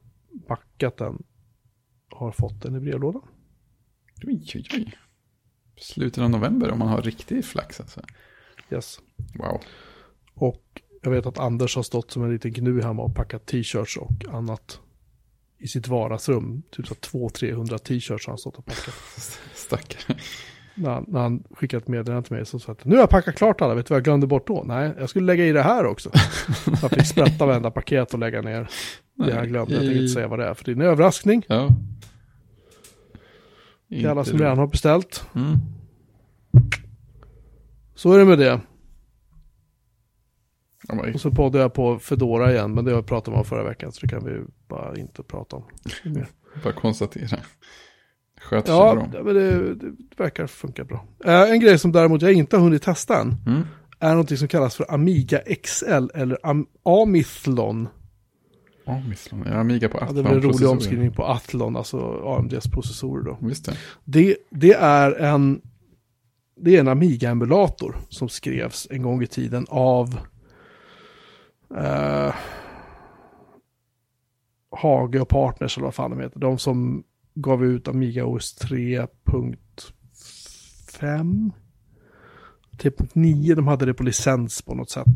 backat den har fått den i brevlådan. Oj, oj, oj. Slutet av november om man har riktig flax alltså. Yes. Wow. Och jag vet att Anders har stått som en liten gnu hemma och packat t-shirts och annat i sitt vardagsrum. Typ så 200-300 t-shirts har han stått och packat. Stackare. När han, när han skickat ett meddelande till mig så sa att nu har jag packat klart alla, vet du vad jag glömde bort då? Nej, jag skulle lägga i det här också. Så jag fick sprätta varenda paket och lägga ner det jag glömde. Jag tänker inte säga vad det är, för det är en överraskning Ja. till alla som redan har beställt. Mm. Så är det med det. Ja, Och så poddar jag på Fedora igen, men det har jag pratat om förra veckan, så det kan vi bara inte prata om. Bara konstatera. Sköter sig Ja, bra. men det, det verkar funka bra. Eh, en grej som däremot jag inte har hunnit testa än, Mm. är någonting som kallas för Amiga XL eller Am Amithlon. Ja, Misslon. Jag har Amiga på Ja, Athlon. det är en rolig omskrivning på Athlon, alltså AMDs processorer då. Visst det. Det, det är en det är en Amiga-emulator som skrevs en gång i tiden av eh, Hage och Partners eller vad fan de heter. De som gav ut Amiga OS 3.5 3.9, de hade det på licens på något sätt,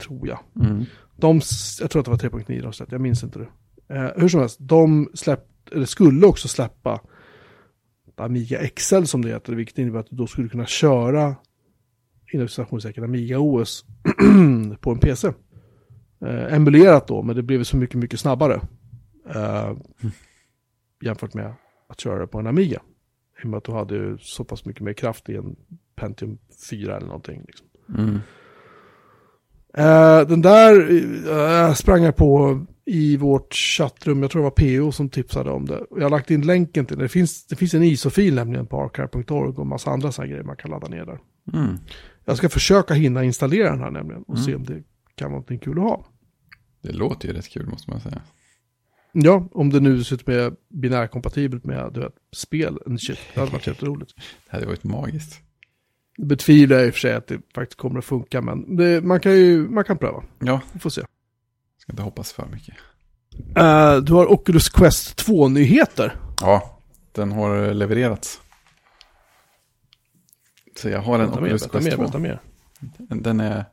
tror jag. Mm. De, jag tror att det var 3.9 de släppte, jag minns inte det. Eh, hur som helst, de släpp, eller skulle också släppa Amiga XL som det heter, vilket innebär att du då skulle kunna köra inom citationstecken Amiga OS på en PC. Eh, emulerat då, men det blev så mycket, mycket snabbare. Eh, jämfört med att köra det på en Amiga. I och med att du hade så pass mycket mer kraft i en Pentium 4 eller någonting. Liksom. Mm. Eh, den där eh, sprang jag på i vårt chattrum, jag tror det var PO som tipsade om det. Jag har lagt in länken till det. Det finns, det finns en ISO-fil nämligen på archive.org och massa andra sådana grejer man kan ladda ner där. Mm. Jag ska försöka hinna installera den här nämligen och Mm. se om det kan vara någonting kul att ha. Det låter ju rätt kul måste man säga. Ja, om det nu dessutom är binärkompatibelt med du vet, spel. En shit, det hade varit jätteroligt. Det hade varit magiskt. Det betvivlar jag i och för sig att det faktiskt kommer att funka, men det, man kan ju man kan pröva. Ja, Vi får se. ska inte hoppas för mycket. Eh, du har Oculus Quest 2-nyheter. Ja, den har levererats. Så jag har en mer, Oculus berätta Quest mer, 2. berätta mer. Den är,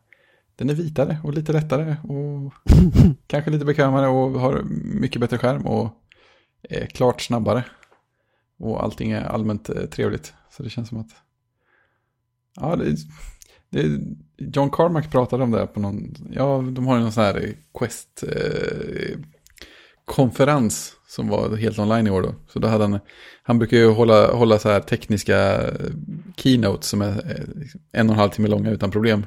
den är vitare och lite lättare och kanske lite bekvämare och har mycket bättre skärm och är klart snabbare. Och allting är allmänt eh, trevligt. Så det känns som att... Ja, det, det, John Carmack pratade om det på någon... Ja, de har ju någon sån här Quest... Eh, konferens som var helt online i år då. Så då hade han, han brukar ju hålla, hålla så här tekniska keynotes som är eh, liksom en och en halv timme långa utan problem.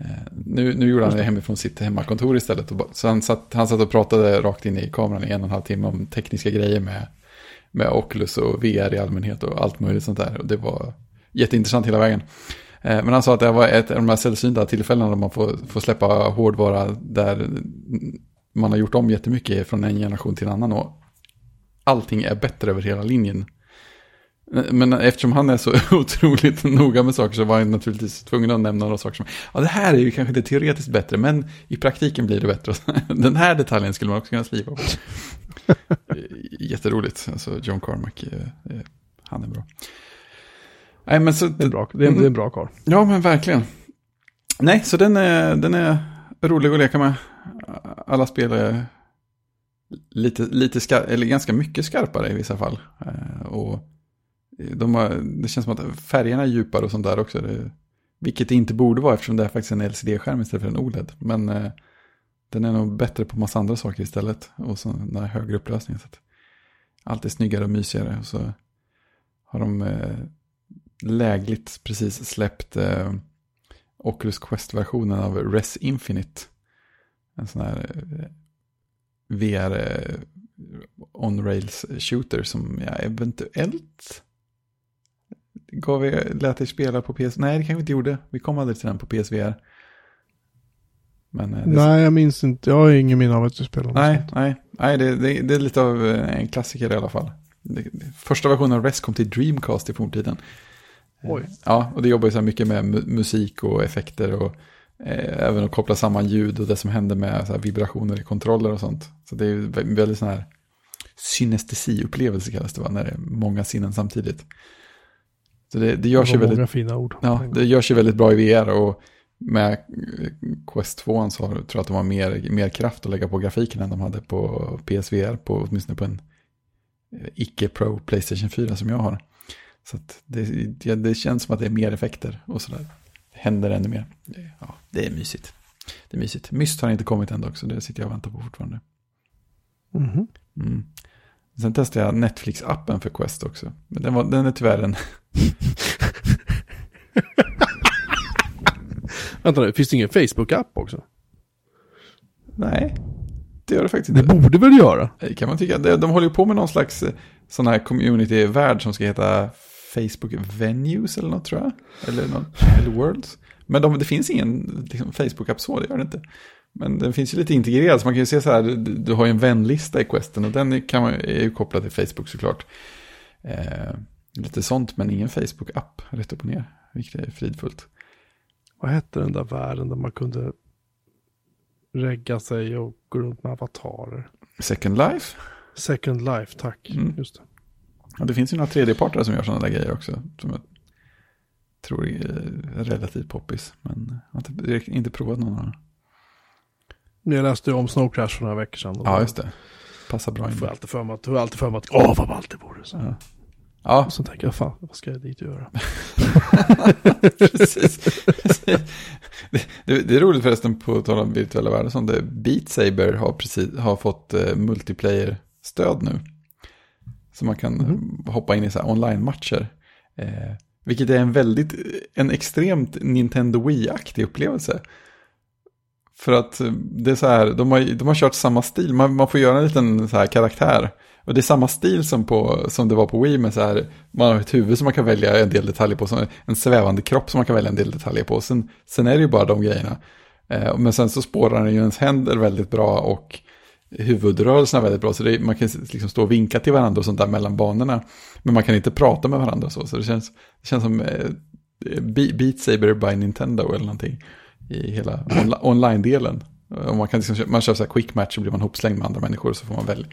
Eh, nu, nu gjorde han det hemifrån sitt hemmakontor istället. och bara- Så han satt, han satt och pratade rakt in i kameran i en och en halv timme om tekniska grejer med, med Oculus och VR i allmänhet och allt möjligt sånt där. Och det var jätteintressant hela vägen. Eh, men han sa att det var ett av de här sällsynta tillfällena där man får, får släppa hårdvara där man har gjort om jättemycket från en generation till en annan och allting är bättre över hela linjen. Men eftersom han är så otroligt noga med saker så var han naturligtvis tvungen att nämna några saker som, ja det här är ju kanske inte teoretiskt bättre, men i praktiken blir det bättre. Den här detaljen skulle man också kunna slipa på. Jätteroligt, alltså John Carmack, eh, eh, han är bra. Nej, men så, det, är bra, det, är, det är en bra karl. Ja, men verkligen. Nej, så den är, den är rolig att leka med. Alla spel är lite, lite skar, eller ganska mycket skarpare i vissa fall. Eh, och de har, det känns som att färgerna är djupare och sånt där också. Det, vilket det inte borde vara eftersom det är faktiskt en LCD-skärm istället för en OLED. Men eh, den är nog bättre på massa andra saker istället. Och så den här högre upplösningen. Så att allt är snyggare och mysigare. Och så har de eh, lägligt precis släppt eh, Oculus Quest-versionen av Res Infinite. En sån här eh, VR eh, on-rails shooter som jag eventuellt gav er, lät er spela på PS... Nej, det kanske vi inte gjorde. Vi kom aldrig till den på PSVR. Men, eh, nej, jag minns inte. Jag har ingen minne av att du spelade. Nej, nej, nej det, det, det, är lite av eh, en klassiker i alla fall. Det, första versionen av Rest kom till Dreamcast i forntiden. Oj. Ja, och det jobbar ju så mycket med musik och effekter och eh, även att koppla samman ljud och det som händer med vibrationer i kontroller och sånt. Så det är väldigt sån här synestesiupplevelse kallas det va, när det är många sinnen samtidigt. Så det, det görs det ju väldigt... många fina ord. Ja, det görs ju väldigt bra i VR och med Quest 2 så tror jag att de har mer, mer kraft att lägga på grafiken än de hade på PSVR, på, åtminstone på en eh, icke-pro Playstation 4 som jag har. Så det, det, det, känns som att det är mer effekter och sådär. Det händer ännu mer. Ja, det är mysigt. Det är mysigt. Myst har inte kommit än dock, så det sitter jag och väntar på fortfarande. Mm. Mm. Sen testade jag Netflix-appen för Quest också. Men den, var, den är tyvärr en... Vänta nu, finns det ingen Facebook-app också? Nej, det gör det faktiskt inte. Det borde väl göra? Det kan man tycka. De, håller ju på med någon slags eh, sån här community-värld som ska heta Facebook Venues eller något tror jag. Eller, något, eller Worlds. Men de, det finns ingen liksom, Facebook-app så, det gör det inte. Men den finns ju lite integrerad, så man kan ju se så här, du, du har ju en vänlista i Questen och den kan man, är ju kopplad till Facebook såklart. Eh, lite sånt, men ingen Facebook-app rätt upp och ner, vilket är fridfullt. Vad hette den där världen där man kunde regga sig och gå runt med avatarer? Second Life? Second Life, tack. Mm. Just det. Ja, det finns ju några 3D-partare som gör sådana där grejer också. Som jag tror är relativt poppis. Men jag har inte, inte provat någon av dem. Jag läste om Snow Crash för några veckor sedan. Ja, just det. Passar bra in. Får alltid för mig att, alltid för mig att, åh vad ballt det vore. Så. Ja. Ja. Och så tänker jag, fan, vad ska jag dit och göra? precis. Det, det, är roligt förresten på tal om virtuella världar som det. Beat Saber har, precis, har fått uh, multiplayer-stöd nu. Så man kan mm. hoppa in i så online-matcher. Eh, vilket är en väldigt, en extremt Nintendo Wii-aktig upplevelse. För att eh, det är så här, de har, de har kört samma stil, man, man får göra en liten så här karaktär. Och det är samma stil som, på, som det var på Wii med så här, man har ett huvud som man kan välja en del detaljer på, en svävande kropp som man kan välja en del detaljer på. Sen, sen är det ju bara de grejerna. Eh, men sen så spårar den ju ens händer väldigt bra och huvudrörelserna väldigt bra. Så det, man kan liksom stå och vinka till varandra och sånt där mellan banorna. Men man kan inte prata med varandra så. Så det känns, det känns som eh, Beat Saber by Nintendo eller någonting. I hela on online-delen. Man, kan liksom, man kör så här quick match och blir man hopslängd med andra människor så får man väl.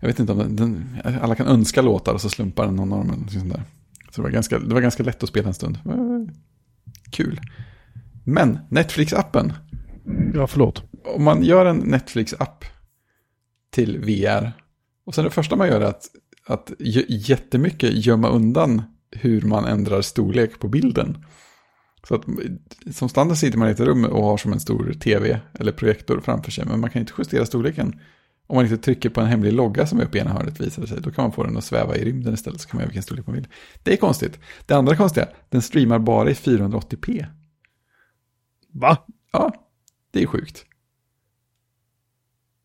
Jag vet inte om den, alla kan önska låtar och så slumpar den någon av dem. Sånt där. Så det var, ganska, det var ganska lätt att spela en stund. Kul. Men Netflix-appen. Ja, förlåt om man gör en Netflix-app till VR. Och sen det första man gör är att, att jättemycket gömma undan hur man ändrar storlek på bilden. Så att som standard sitter man i ett rum och har som en stor tv eller projektor framför sig. Men man kan inte justera storleken. Om man inte trycker på en hemlig logga som är uppe i ena hörnet visar det sig. Då kan man få den att sväva i rymden istället. Så kan man göra vilken storlek man vill. Det är konstigt. Det andra konstiga, den streamar bara i 480p. Va? Ja, det är sjukt.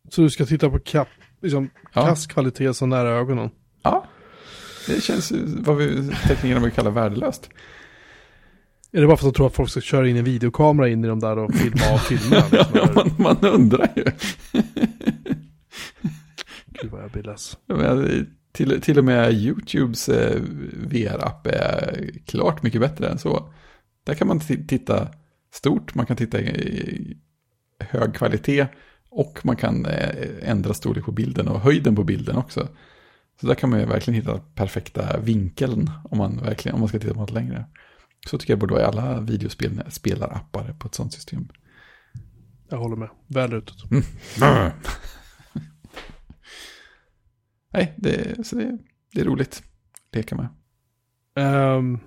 Så du ska titta på kapp, liksom, ja. kasskvalitet så nära ögonen? Ja, det känns vad vi teknikerna vill kalla värdelöst. Är det bara för att de tror att folk ska köra in en videokamera in i de där och filma av filmerna? Liksom, ja, man, man undrar ju. Gud vad jag. Jag menar, till, till och med YouTubes eh, VR-app är klart mycket bättre än så. Där kan man titta stort, man kan titta i hög kvalitet och man kan eh, ändra storlek på bilden och höjden på bilden också. Så där kan man ju verkligen hitta perfekta vinkeln om man, verkligen, om man ska titta på något längre. Så tycker jag borde vara i alla videospelarappar på ett sånt system. Jag håller med. Väl utåt. Nej, det, så det, det är roligt att leka med. Ehm,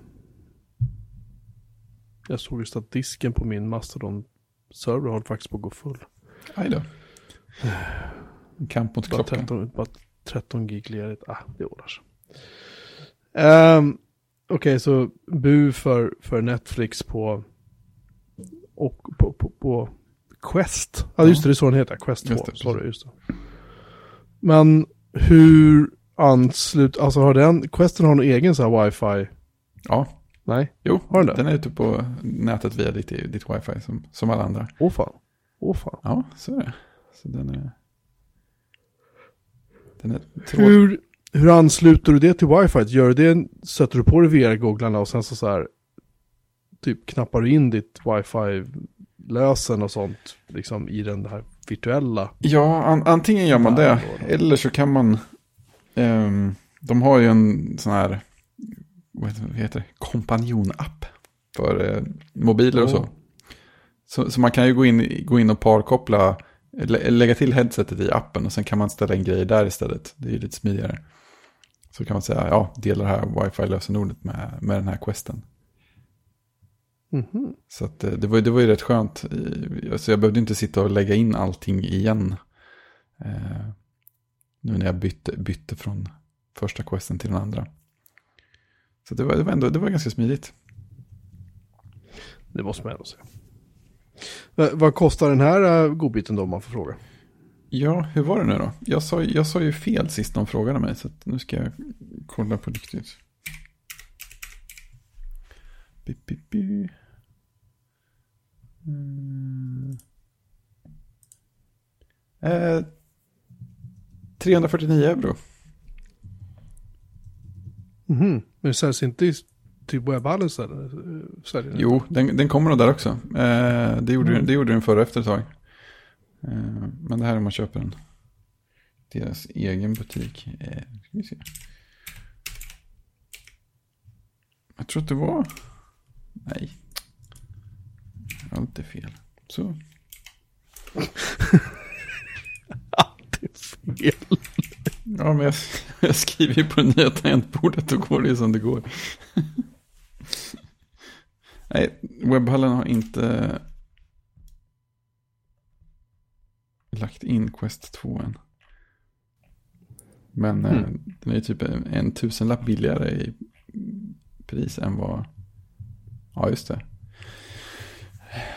jag såg just att disken på min Mastodon-server håller faktiskt på att gå full. Aj då. En kamp mot Bara klockan. 13, bara 13 gig ledigt. Ah, det ordnar sig. Ehm, Okej, så bu för, för Netflix på, och på, på, på Quest. Ja, Ja. just det, det är så den heter. Quest 2. Just det, Sorry, just det. Men hur anslut, alltså har den, Questen har någon egen så här wifi? Ja, Nej? jo, Har den det? den är ute på nätet via ditt, ditt wifi som, som alla andra. Åh fan. Åh fan. Ja, så är det. Så den är... Den är tråd... Hur, hur ansluter du det till wifi? Gör det, sätter du på dig VR-googlarna och sen så, så här, typ knappar du in ditt wifi-lösen och sånt, liksom i den här virtuella? Ja, an, antingen gör man det. Eller så kan man... ehm, de har ju en sån här... Vad heter, det? Kompanjonapp. För eh, mobiler och så. Så. Så man kan ju gå in, gå in och parkoppla... lä- Lägga till headsetet i appen och sen kan man ställa in grejer där istället. Det är ju lite smidigare. Så kan man säga, ja, dela det här wifi-lösenordet med, med den här questen. Mhm. Så att, eh, det, var, det var ju rätt skönt. Alltså jag behövde inte sitta och lägga in allting igen. Eh, nu när jag bytte, bytte från första questen till den andra. Så det var, det var ändå det var ganska smidigt. Det måste man ändå säga. Va- Vad kostar den här uh, godbiten då om man får fråga? Ja, hur var det nu då? Jag sa, jag sa ju fel sist de frågade mig. Så att nu ska jag kolla på riktigt. Mm. Eh, 349 euro. Mhm. Men det säljs inte i typ eller? eh? Jo, den, den kommer nog där också. Eh, det, gjorde, Mm. det gjorde den förra efter ett tag. Eh, men det här är om man köper den. Deras egen butik. Eh, ska vi se. Jag tror att det var... Nej. Allt är fel. Så. Det är fel. Ja, men jag, jag skriver ju på det nya tangentbordet. Då går det som det går. Nej, webbhallen har inte lagt in Quest 2 än. Men eh, Mm. den är ju typ en, en tusenlapp billigare i pris än vad... Ja, just det.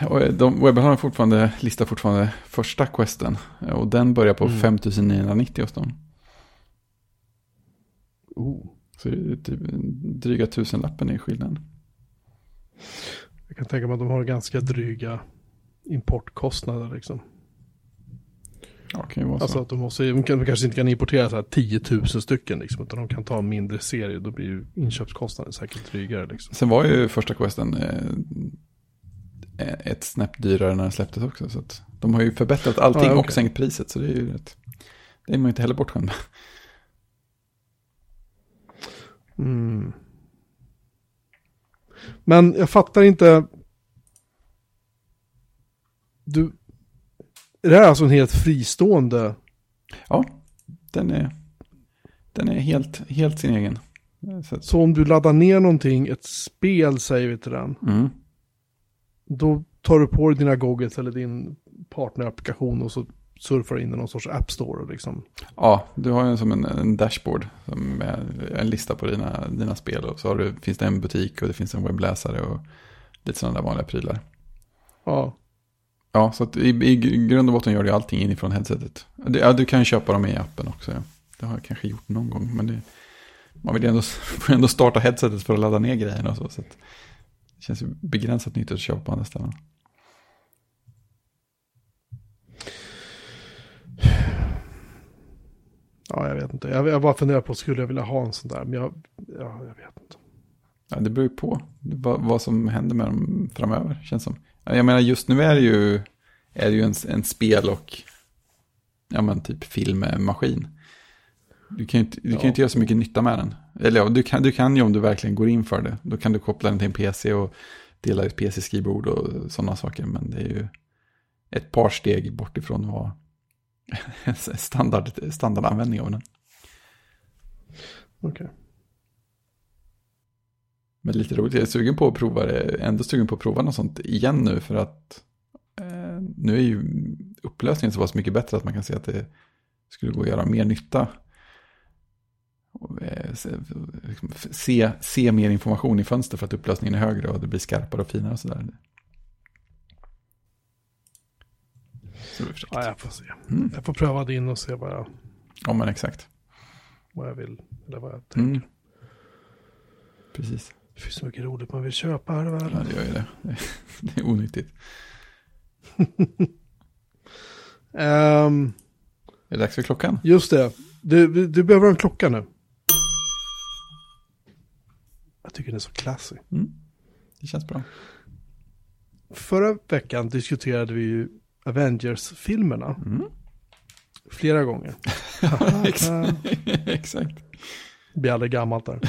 Och eh, de, webbhallen har fortfarande, listar fortfarande första questen. Och den börjar på Mm. 5990 hos dem. Oh. Så det är typ dryga tusenlappen i skillnaden. Jag kan tänka mig att de har ganska dryga importkostnader liksom. Ja, kan ju vara så. Alltså att de, måste, de, kan, de kanske inte kan importera så här 10 000 stycken liksom, utan de kan ta en mindre serie. Då blir ju inköpskostnaden säkert drygare liksom. Sen var ju första questen eh, ett snäpp dyrare när den släpptes också. Så att de har ju förbättrat allting Ah, ja, okej. och sänkt priset. Så det är ju rätt. Det är man ju inte heller bortskämd med. Mm. Men jag fattar inte. Du, är det här alltså en helt fristående? Ja, den är, den är helt, helt sin egen. Så Så om du laddar ner någonting, ett spel säger vi till den. mm. Då tar du på dig dina goggles eller din partnerapplikation och så surfar du in i någon sorts app store liksom. Ja, du har ju som en, en dashboard som en lista på dina, dina spel. Och så har du, finns det en butik och det finns en webbläsare och lite sådana där vanliga prylar. Ja, Ja, så att i, i grund och botten gör du allting inifrån headsetet. Det, ja, du kan köpa dem i appen också. Ja. Det har jag kanske gjort någon gång, men det, man vill ju ändå, får ändå starta headsetet för att ladda ner grejerna och så. så att det känns ju begränsat nyttigt att köpa på andra ställen. Ja, jag vet inte. Jag, jag bara funderar på, skulle jag vilja ha en sån där? Men jag, ja, jag vet inte. Ja, det beror ju på vad, vad som händer med dem framöver, känns som. Jag menar, just nu är det ju, är det ju en, en spel och ja, men typ filmmaskin. Du kan ju inte, du kan Ja. inte göra så mycket nytta med den. Eller ja, du kan, du kan ju om du verkligen går in för det. Då kan du koppla den till en PC och dela ett PC-skrivbord och sådana saker. Men det är ju ett par steg bort ifrån vad standard, standardanvändning av den. Okej. Men lite roligt, jag är sugen på att prova det, ändå sugen på att prova något sånt igen nu för att eh, nu är ju upplösningen så pass mycket bättre att man kan se att det skulle gå att göra mer nytta. Och, eh, se, liksom, se, se mer information i fönster för att upplösningen är högre och det blir skarpare och finare och sådär. Så det. Ja, jag får se. Mm. Jag får pröva det in och se vad jag, Ja men exakt. vad jag vill. Eller vad jag tänker. Mm. Precis. Det finns så mycket roligt man vill köpa här i världen. Ja det gör ju det. Det är onyttigt. Ehm, Är det dags för klockan? just det. Du, du behöver en klocka nu. Jag tycker den är så classy. Mm. Det känns bra. Förra veckan diskuterade vi ju Avengers-filmerna Mm. flera gånger. Ex- Exakt. Det blir aldrig gammalt där.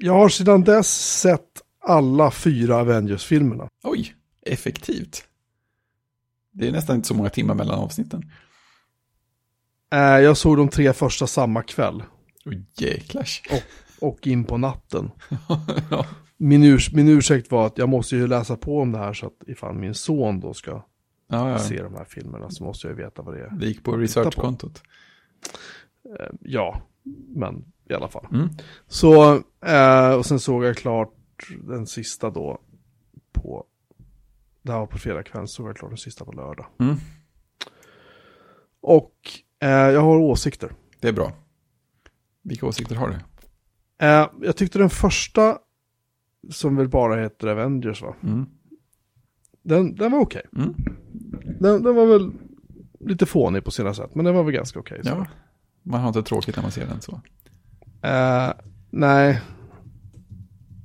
Jag har sedan dess sett alla fyra Avengers-filmerna. Oj, effektivt. Det är nästan inte så många timmar mellan avsnitten. Eh, Jag såg de tre första samma kväll Oj, jäklars. och in på natten. ja. Min, urs min ursäkt var att jag måste ju läsa på om det här så att ifall min son då ska Ja, ja. se de här filmerna så måste jag ju veta vad det är. Det gick på researchkontot. Eh, Ja, men i alla fall. Mm. Så, eh, och sen såg jag klart den sista då på, det här var på fredagskvällen, så såg jag klart den sista på lördag. Mm. Och eh, jag har åsikter. Det är bra. Vilka åsikter har du? Eh, jag tyckte den första, som väl bara heter Avengers va, Mm. den, den var okej. Mm. Den, den var väl lite fånig på sina sätt, men den var väl ganska okej. så. Ja, man har inte tråkigt när man ser den så. Eh, nej.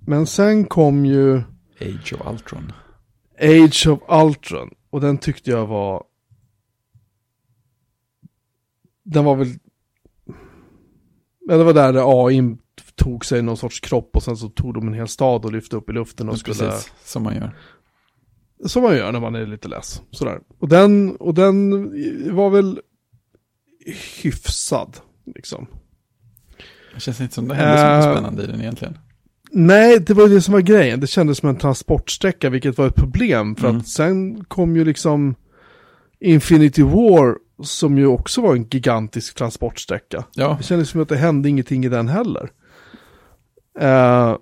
Men sen kom ju Age of Ultron. Age of Ultron. Och den tyckte jag var... Den var väl... Ja, det var där, där AI tog sig någon sorts kropp och sen så tog de en hel stad och lyfte upp i luften och skulle... Precis, som man gör. Som man gör när man är lite less. Sådär. Och den, och den var väl hyfsad, liksom. Det känns inte som det hände så mycket Eh. spännande i den egentligen. Nej, det var ju det som var grejen. Det kändes som en transportsträcka, vilket var ett problem. För Mm. att sen kom ju liksom Infinity War, som ju också var en gigantisk transportsträcka. Ja, Det kändes som att det hände ingenting i den heller. Eh,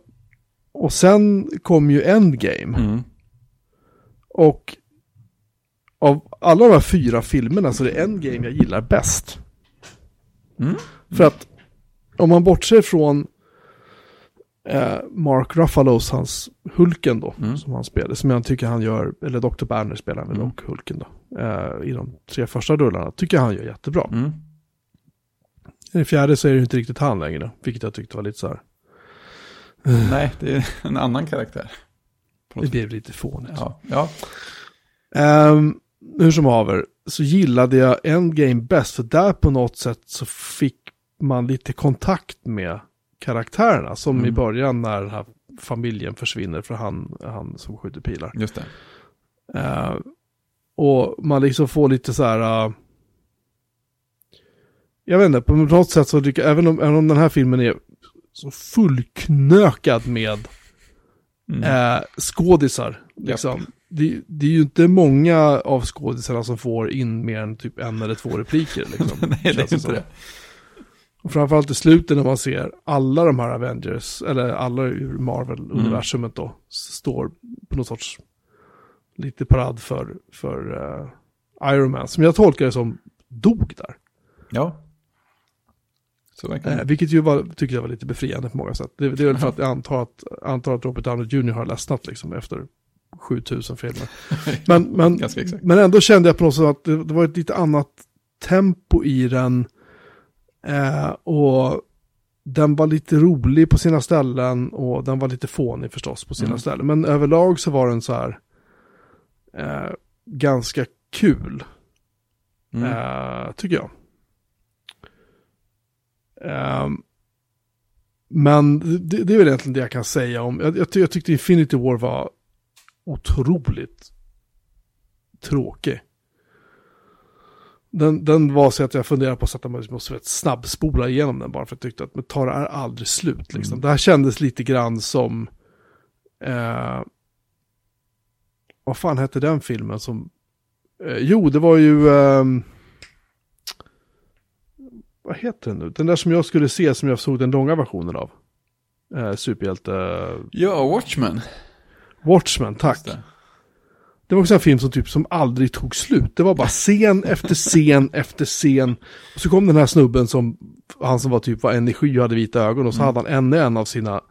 och sen kom ju Endgame. mm. Och av alla de här fyra filmerna så är det Endgame jag gillar bäst. Mm. För att om man bortser från eh, Mark Ruffalos, hans Hulken då, Mm. som han spelar, som jag tycker han gör, eller Dr. Banner spelar väl Mm. och Hulken då, eh, i de tre första rullarna, tycker han gör jättebra. Mm. I den fjärde så är det inte riktigt han längre, vilket jag tyckte var lite så här, Nej, det är en annan karaktär. Det blev lite fånigt. Ja, ja. Ehm, hur som haver, så gillade jag Endgame bäst, för där på något sätt så fick man lite kontakt med karaktärerna, som Mm. i början när den här familjen försvinner för han, han som skjuter pilar. just det. Eh, och man liksom får lite så här... eh, jag vet inte, på något sätt så tycker jag, även om, även om den här filmen är så fullknökad med Mm. eh, skådisar. Liksom. Det, det är ju inte många av skådisarna som får in mer än typ en eller två repliker. Liksom, Nej, det är inte som. det. Och framförallt i slutet när man ser alla de här Avengers, eller alla ur Marvel-universumet då, står på något sorts lite parad för, för eh, Iron Man, som jag tolkar det som dog där. Ja. Så Eh, vilket ju var, tycker jag var lite befriande på många sätt. Det, det är väl för att jag antar att, antar att Robert Downey Jr. har ledsnat liksom efter 7000 filmer. Men, men, men ändå kände jag på något sätt att det, det var ett lite annat tempo i den. Eh, och den var lite rolig på sina ställen och den var lite fånig förstås på sina Mm. ställen. Men överlag så var den så här eh, ganska kul, Mm. eh, tycker jag. Ehm, men det, det är väl egentligen det jag kan säga om, jag, jag, jag tyckte Infinity War var otroligt tråkig. Den, den var så att jag funderade på att sätta mig måste vet, snabbspola igenom den bara för att jag tyckte att men tar det här aldrig slut liksom. Mm. Det här kändes lite grann som, eh, vad fan hette den filmen som, eh, jo det var ju, ehm, vad heter den nu? Den där som jag skulle se som jag såg den långa versionen av. Eh, superhjälte, Ja, Watchmen. Watchmen, tack. Det. Var också en film som typ som aldrig tog slut. Det var bara scen efter scen efter scen. Och så kom den här snubben som, han som var typ var energi och hade vita ögon. Och så hade han ännu en av sina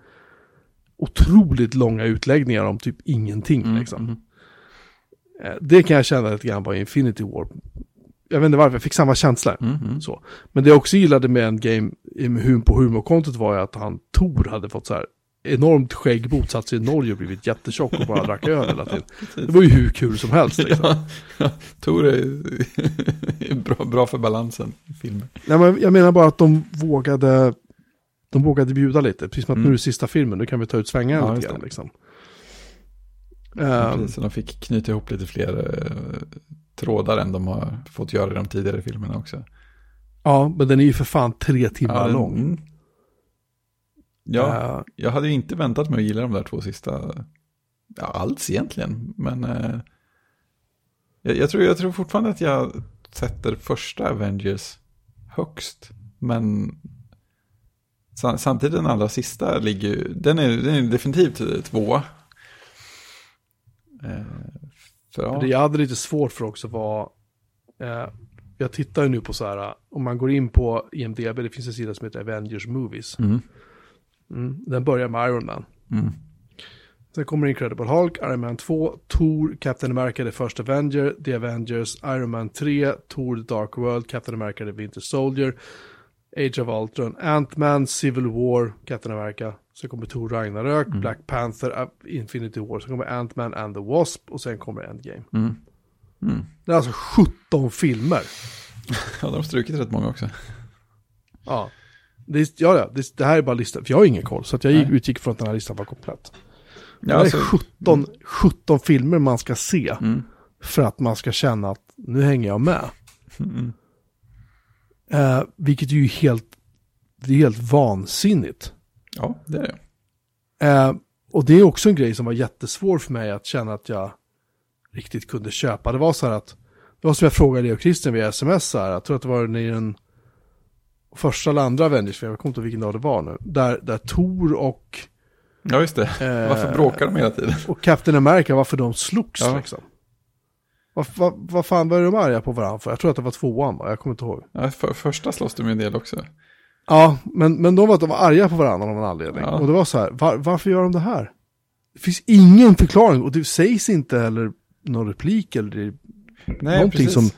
otroligt långa utläggningar om typ ingenting Mm, liksom. mm. Eh, Det kan jag känna lite grann var Infinity War. Jag vet inte varför, jag fick samma känsla. Mm, mm. Så. Men det jag också gillade med en game på humorkontot var ju att han, Tor, hade fått så här enormt skägg, bosatt sig i Norge och blivit jättetjock och bara drack öl hela tiden. Det var ju hur kul som helst. Liksom. Ja, ja, Tor är bra, bra för balansen i filmen. Nej, men jag menar bara att de vågade, de vågade bjuda lite. Precis som att Mm. nu är det sista filmen, nu kan vi ta ut svängarna Ja, lite grann. Liksom. Ehm, Precis, så de fick knyta ihop lite fler eh, trådar än de har fått göra i de tidigare filmerna också. ja, men den är ju för fan tre timmar Ja, lång. Ja, Ehm, jag hade ju inte väntat mig att gilla de där två sista, ja, alls egentligen, men eh, jag, jag, tror, jag tror fortfarande att jag sätter första Avengers högst, men sa- samtidigt den allra sista ligger den är, den är definitivt tvåa. Eh, för, ja. Det jag hade lite svårt för också var, eh, jag tittar ju nu på så här, om man går in på IMDB, det finns en sida som heter Avengers Movies. Mm, Mm, den börjar med Iron Man. mm, Sen kommer Incredible Hulk, Iron Man 2, Thor, Captain America The First Avenger, The Avengers, Iron Man 3, Thor The Dark World, Captain America The Winter Soldier, Age of Ultron, Ant-Man, Civil War, Captain America. Sen kommer Thor Ragnarök, Black Panther, Infinity War. Sen kommer Ant-Man and the Wasp och sen kommer Endgame. mm, mm. Det är alltså 17 filmer. Ja, de har strukit rätt många också. Ja. Det, ja, ja det, det här är bara listan, för jag har ingen koll. Så jag Nej. utgick från att den här listan var komplett. Ja, det alltså, är 17, 17 filmer man ska se. mm, för att man ska känna att nu hänger jag med. mm, Eh, vilket är ju helt, det är helt vansinnigt. ja, det är det. Eh, och det är också en grej som var jättesvår för mig att känna att jag riktigt kunde köpa. Det var så här att, det var som jag frågade och Christian via sms så här, jag tror att det var i den första eller andra Avengers, jag kommer inte ihåg vilken dag det var nu, där, där Thor och, Ja, just det. eh, Varför bråkar de hela tiden? och Captain America, varför de slogs Ja. liksom. Vad, vad, vad fan var de arga på varandra för? Jag tror att det var tvåan va? Jag kommer inte ihåg. Ja, för, första slåss de ju en del också. Ja, men, men de var, de var arga på varandra av någon anledning. Ja. Och det var så här, var, varför gör de det här? Det finns ingen förklaring och det sägs inte heller någon replik eller Nej, någonting precis. som...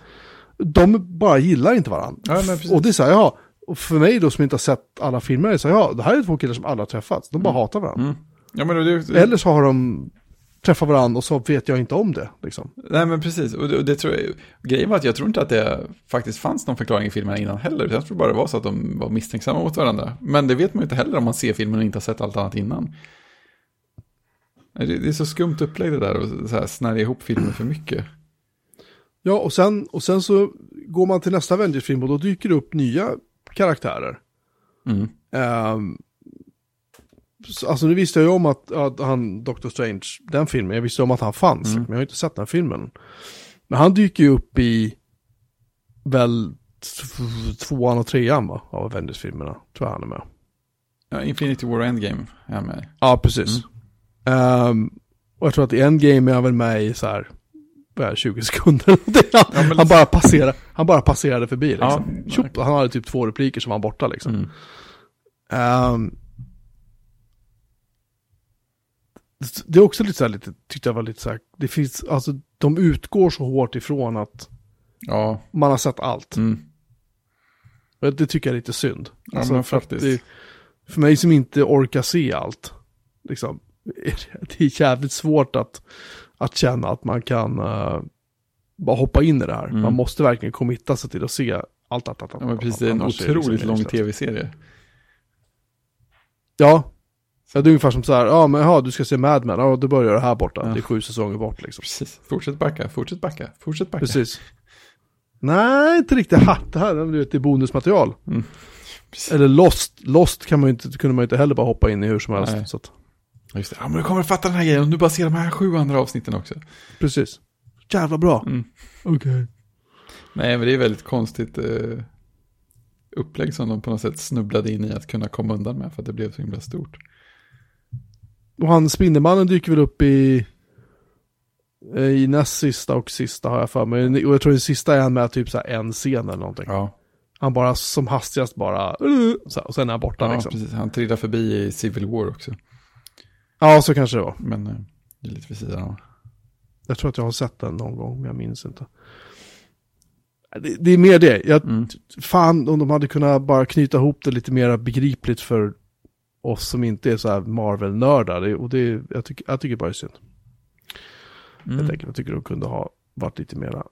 De bara gillar inte varandra. Ja, och det är så här, ja, och för mig då som inte har sett alla filmer, är så ja, det här är två killar som alla träffats. De bara hatar varandra. Mm. Ja, men det, det, Eller så har de träffat varandra och så vet jag inte om det. Liksom. Nej, men precis. Och det, och det tror jag, grejen var att jag tror inte att det faktiskt fanns någon förklaring i filmen innan heller. utan Jag tror bara det var så att de var misstänksamma mot varandra. Men det vet man ju inte heller om man ser filmen och inte har sett allt annat innan. Det, det är så skumt upplägg det där och så här snärja ihop filmen för mycket. Ja, och sen, och sen så går man till nästa Avengers-film och då dyker det upp nya karaktärer. Mm. Så- alltså nu visste jag ju om att, att han, Doctor Strange, den filmen, jag visste om att han fanns, Mm. men jag har inte sett den filmen. Men han dyker ju upp i väl tvåan och trean va, av Avengers-filmerna, tror jag han är med. Ja, Infinity War och Endgame är jag med. Ja, precis. Ehm, och jag tror att i Endgame är han väl med i så här 20 sekunder. han, han, bara passerade, han bara passerade förbi liksom. Ja, Tjup, han hade typ två repliker som var borta liksom. Mm. Ehm, det är också lite så här, lite, tyckte jag var lite så här, det finns, alltså de utgår så hårt ifrån att Ja, man har sett allt. mm. Det tycker jag är lite synd. Ja, Alltså, för, det, för mig som inte orkar se allt, liksom, det är jävligt svårt att, att känna att man kan eh, bara hoppa in i det här. Mm. Man måste verkligen committa sig till att se allt, allt, allt. allt ja men precis. Det är en otroligt liksom lång tv-serie. Ja. ja, det är ungefär som så här, ja men jaha, du ska se Mad Men, ja då börjar det här borta. Ja. Det är sju säsonger bort liksom. Precis. Fortsätt backa, fortsätt backa, fortsätt backa. Precis. Nej, inte riktigt. Ha, det här du vet, det är bonusmaterial. Mm. Eller Lost, Lost kan man inte, kunde man ju inte heller bara hoppa in i hur som helst. Nej. Så att, Ja, Just det. Ja, men du kommer att fatta den här grejen om du bara ser de här sju andra avsnitten också. precis. Jävla bra. Mm. Okej. Nej, men det är väldigt konstigt eh, upplägg som de på något sätt snubblade in i att kunna komma undan med för att det blev så himla stort. Och han Spindelmannen dyker väl upp i eh, i näst sista och sista har jag för mig. Och jag tror den sista är han med typ så här en scen eller någonting. Ja, Han bara som hastigast bara, och sen är han borta ja liksom. precis. Han trillar förbi i Civil War också. Ja, så kanske det var. Men eh, det är lite vid sidan av. Jag tror att jag har sett den någon gång, men jag minns inte. Det, det är mer det. Jag, Mm. Fan, om de hade kunnat bara knyta ihop det lite mer begripligt för oss som inte är så här Marvel-nördar. Och det, jag, tycker, jag tycker bara det är synd. Mm. Jag, tänker, jag tycker de kunde ha varit lite mer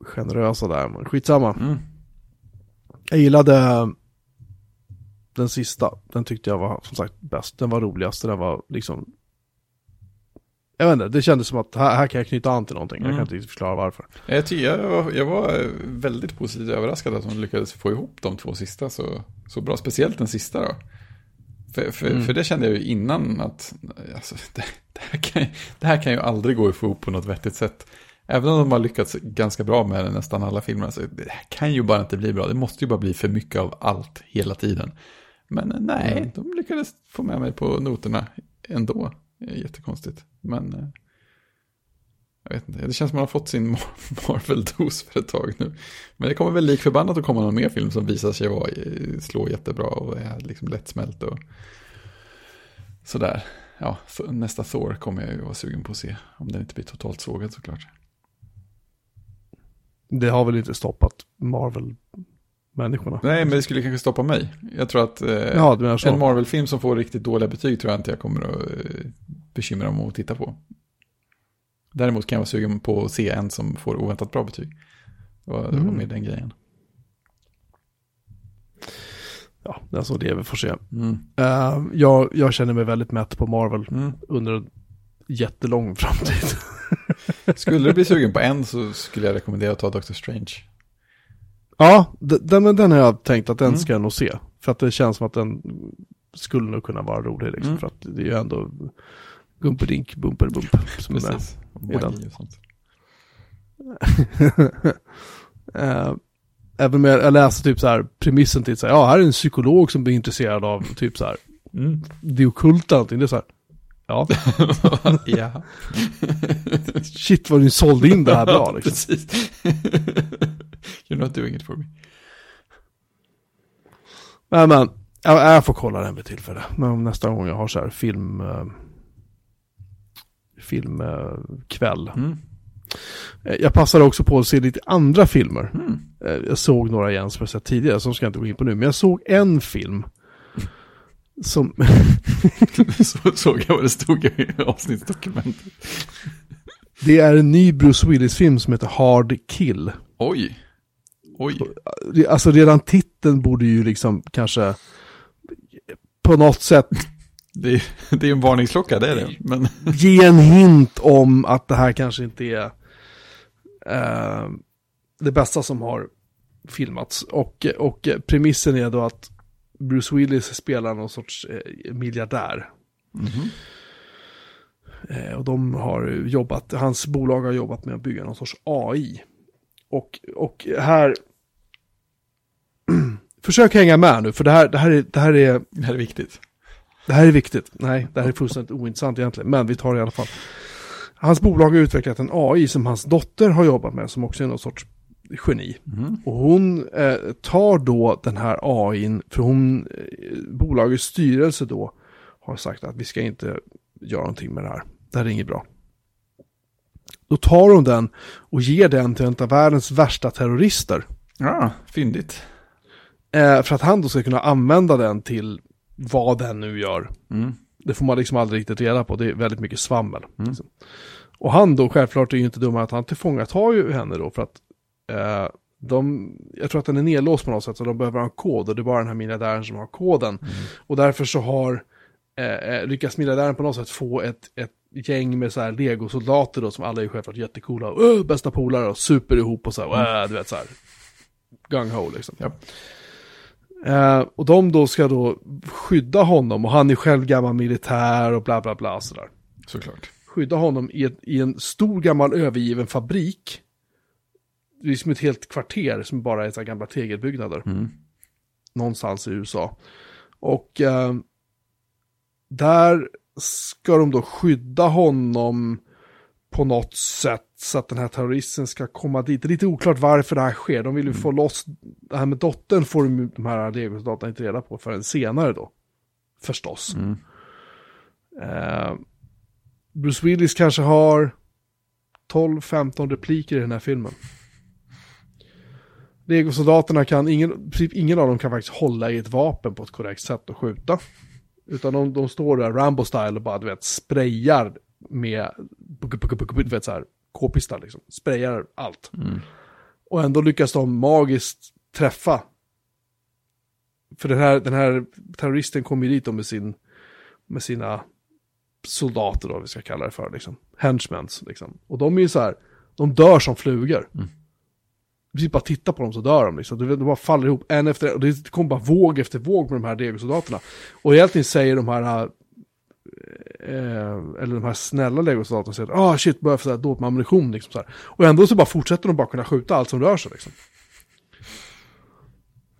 generösa där, men skitsamma. Mm. Jag gillade den sista. Den tyckte jag var som sagt bäst. Den var roligast. Den var liksom... Jag vet inte, det kändes som att här, här kan jag knyta an till någonting. Jag Mm. kan inte riktigt förklara varför. Jag, jag, var, jag var väldigt positivt överraskad att de lyckades få ihop de två sista så, så bra. Speciellt den sista då. För, för, Mm. för det kände jag ju innan att alltså, det, det, här kan, det här kan ju aldrig gå ihop på något vettigt sätt. Även om de har lyckats ganska bra med nästan alla filmer. Så det kan ju bara inte bli bra. Det måste ju bara bli för mycket av allt hela tiden. Men eh, nej, Mm. de lyckades få med mig på noterna ändå. Jättekonstigt. Men eh, jag vet inte, det känns som man har fått sin Mar- Marvel-dos för ett tag nu. Men det kommer väl lik förbannat att komma någon mer film som visar sig vara, slå jättebra och är liksom lättsmält och sådär. Ja, nästa Thor kommer jag ju vara sugen på att se. Om den inte blir totalt sågad såklart. Det har väl inte stoppat Marvel-människorna. Nej, men det skulle kanske stoppa mig. Jag tror att eh, Ja, en Marvel-film som får riktigt dåliga betyg tror jag inte jag kommer att eh, bekymra mig om att titta på. Däremot kan jag vara sugen på att se en som får oväntat bra betyg. Det var, Mm. med den grejen. Ja, det är så det vi får se. Mm. Eh, jag, jag känner mig väldigt mätt på Marvel Mm. under en jättelång framtid. Skulle du bli sugen på en så skulle jag rekommendera att ta Doctor Strange. Ja, den, den har jag tänkt att den Mm. ska jag nog se. För att det känns som att den skulle nog kunna vara rolig liksom. Mm. För att det är ju ändå Gumperdink, Bumperbump som är med. I den. Eh, Även med, jag läste typ så här premissen till så här, ja här är en psykolog som blir intresserad av typ så här, Mm. det ockulta någonting. Det är så här, ja, ja. shit vad ni sålde in det här bra liksom. Precis. You're not doing it for me. Men, men jag, jag får kolla den vid tillfälle. Men nästa gång jag har så här film, eh, filmkväll. Mm. Eh, Jag passade också på att se lite andra filmer. Mm. Eh, Jag såg några igen som jag sett tidigare, som ska jag inte gå in på nu. Men jag såg en film. Som, Så såg jag vad det stod i avsnittsdokumentet. det är en ny Bruce Willis-film som heter Hard Kill. Oj. Oj. Alltså redan titeln borde ju liksom kanske på något sätt Det är, det är en varningsklocka, det är det. Men ge en hint om att det här kanske inte är eh, det bästa som har filmats. Och, och premissen är då att Bruce Willis spelar någon sorts eh, miljardär. Mhm. Eh, och de har jobbat, hans bolag har jobbat med att bygga någon sorts AI. Och, och här... Försök hänga med nu, för det här, det här, är, det här är det här är viktigt. det här är viktigt. Nej, det här är fullständigt ointressant egentligen, men vi tar det i alla fall. Hans bolag har utvecklat en AI som hans dotter har jobbat med, som också är någon sorts geni. Mm. Och hon eh, tar då den här AIn, för hon, eh, bolagets styrelse då, har sagt att vi ska inte göra någonting med det här. Det här är inget bra. Då tar hon den och ger den till en av världens värsta terrorister. Ja, fyndigt. Eh, för att han då ska kunna använda den till vad den nu gör. Mm. Det får man liksom aldrig riktigt reda på, det är väldigt mycket svammel. Mm. Liksom. Och han då, självklart är ju inte dummare att han tillfångatar ju henne då för att eh, de, jag tror att den är nedlåst på något sätt så de behöver ha en kod och det är bara den här miljardären som har koden. Och därför så har, eh, eh, lyckas miljardären på något sätt få ett, ett gäng med så här legosoldater då som alla är självklart jättecoola, och, "Åh, bästa polare och super ihop och så här, "Åh", du vet så här, gung ho liksom. Ja. Eh, och de då ska då skydda honom och han är själv gammal militär och bla bla bla och sådär. Såklart. Skydda honom i, ett, i en stor gammal övergiven fabrik. Det är som ett helt kvarter som bara är så gamla tegelbyggnader. Mm. Någonstans i USA. Och eh, där ska de då skydda honom på något sätt så att den här terroristen ska komma dit. Det är lite oklart varför det här sker. De vill ju få loss, det här med dottern får de, de här legosoldaterna inte reda på förrän senare då. Förstås. Mm. Eh, Bruce Willis kanske har 12-15 repliker i den här filmen. Legosoldaterna kan, ingen, princip ingen av dem kan faktiskt hålla i ett vapen på ett korrekt sätt och skjuta. Utan de, de står där Rambo-style och bara, du vet, sprayar med, du vet så här, k-pistar liksom. Sprayar allt. Mm. Och ändå lyckas de magiskt träffa. För den här, den här terroristen kommer ju dit med, sin, med sina soldater då, vi ska kalla det för, liksom. Henchmens, liksom. Och de är ju så här, de dör som flugor. Mm. Precis bara titta på dem så dör de liksom. De, bara faller ihop en efter en. Och det kommer bara våg efter våg med de här legosoldaterna. Och egentligen säger de här, eh, eller de här snälla legosoldaterna säger ah shit, få så här dåligt med ammunition liksom så här. Och ändå så bara fortsätter de bara kunna skjuta allt som rör sig liksom.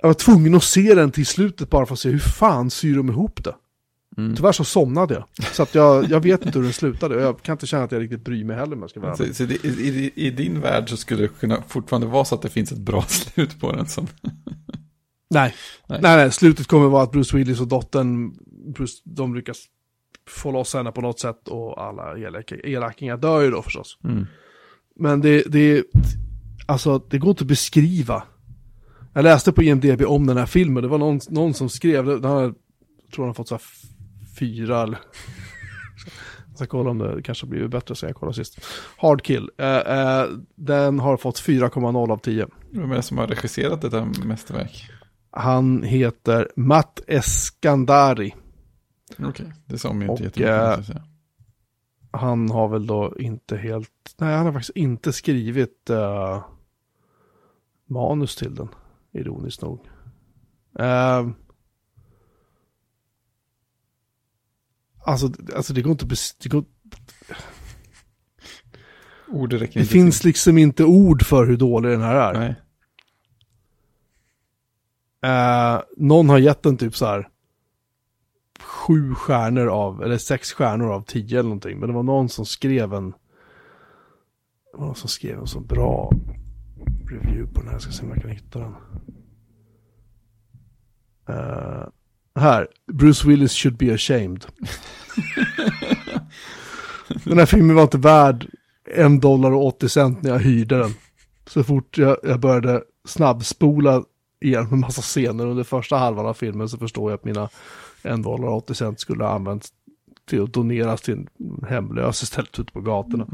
Jag var tvungen att se den till slutet bara för att se hur fan syr de ihop det. Mm. Tyvärr så somnade jag. Så att jag, jag vet inte hur den slutade. Och jag kan inte känna att jag riktigt bryr mig heller om jag ska vara. Så, så det, i, i, din värld så skulle det kunna fortfarande vara så att det finns ett bra slut på den som... Nej. Nej. nej, nej, slutet kommer vara att Bruce Willis och dottern, Bruce, de lyckas få loss henne på något sätt och alla elaka- elakingar dör ju då förstås. Mm. Men det, det, alltså det går inte att beskriva. Jag läste på IMDB om den här filmen, det var någon, någon som skrev, den har, jag tror han har fått så här fyra eller... Jag ska kolla om det kanske blir bättre sen jag kollade sist. Hard Kill, eh, eh, den har fått 4,0 av 10. Vem är det som har regisserat detta mästerverk? Han heter Matt Eskandari. Okej, det sa mig Och, inte jättemycket. eh. Han har väl då inte helt, nej han har faktiskt inte skrivit eh, manus till den, ironiskt nog. Eh, alltså, alltså det går inte, det, går, Ord räcker det inte finns till. liksom inte ord för hur dålig den här är. Nej. Eh, någon har gett den typ så här sju stjärnor av, eller sex stjärnor av tio eller någonting. Men det var någon som skrev en, det var någon som skrev en så bra review på den här. Jag ska se om jag kan hitta den. Eh, här, Bruce Willis should be ashamed. den här filmen var inte värd en dollar och 80 cent när jag hyrde den. Så fort jag, jag började snabbspola igenom en massa scener under första halvan av filmen så förstår jag att mina en dollar och 80 cent skulle ha använts till att doneras till en hemlös istället ute på gatorna.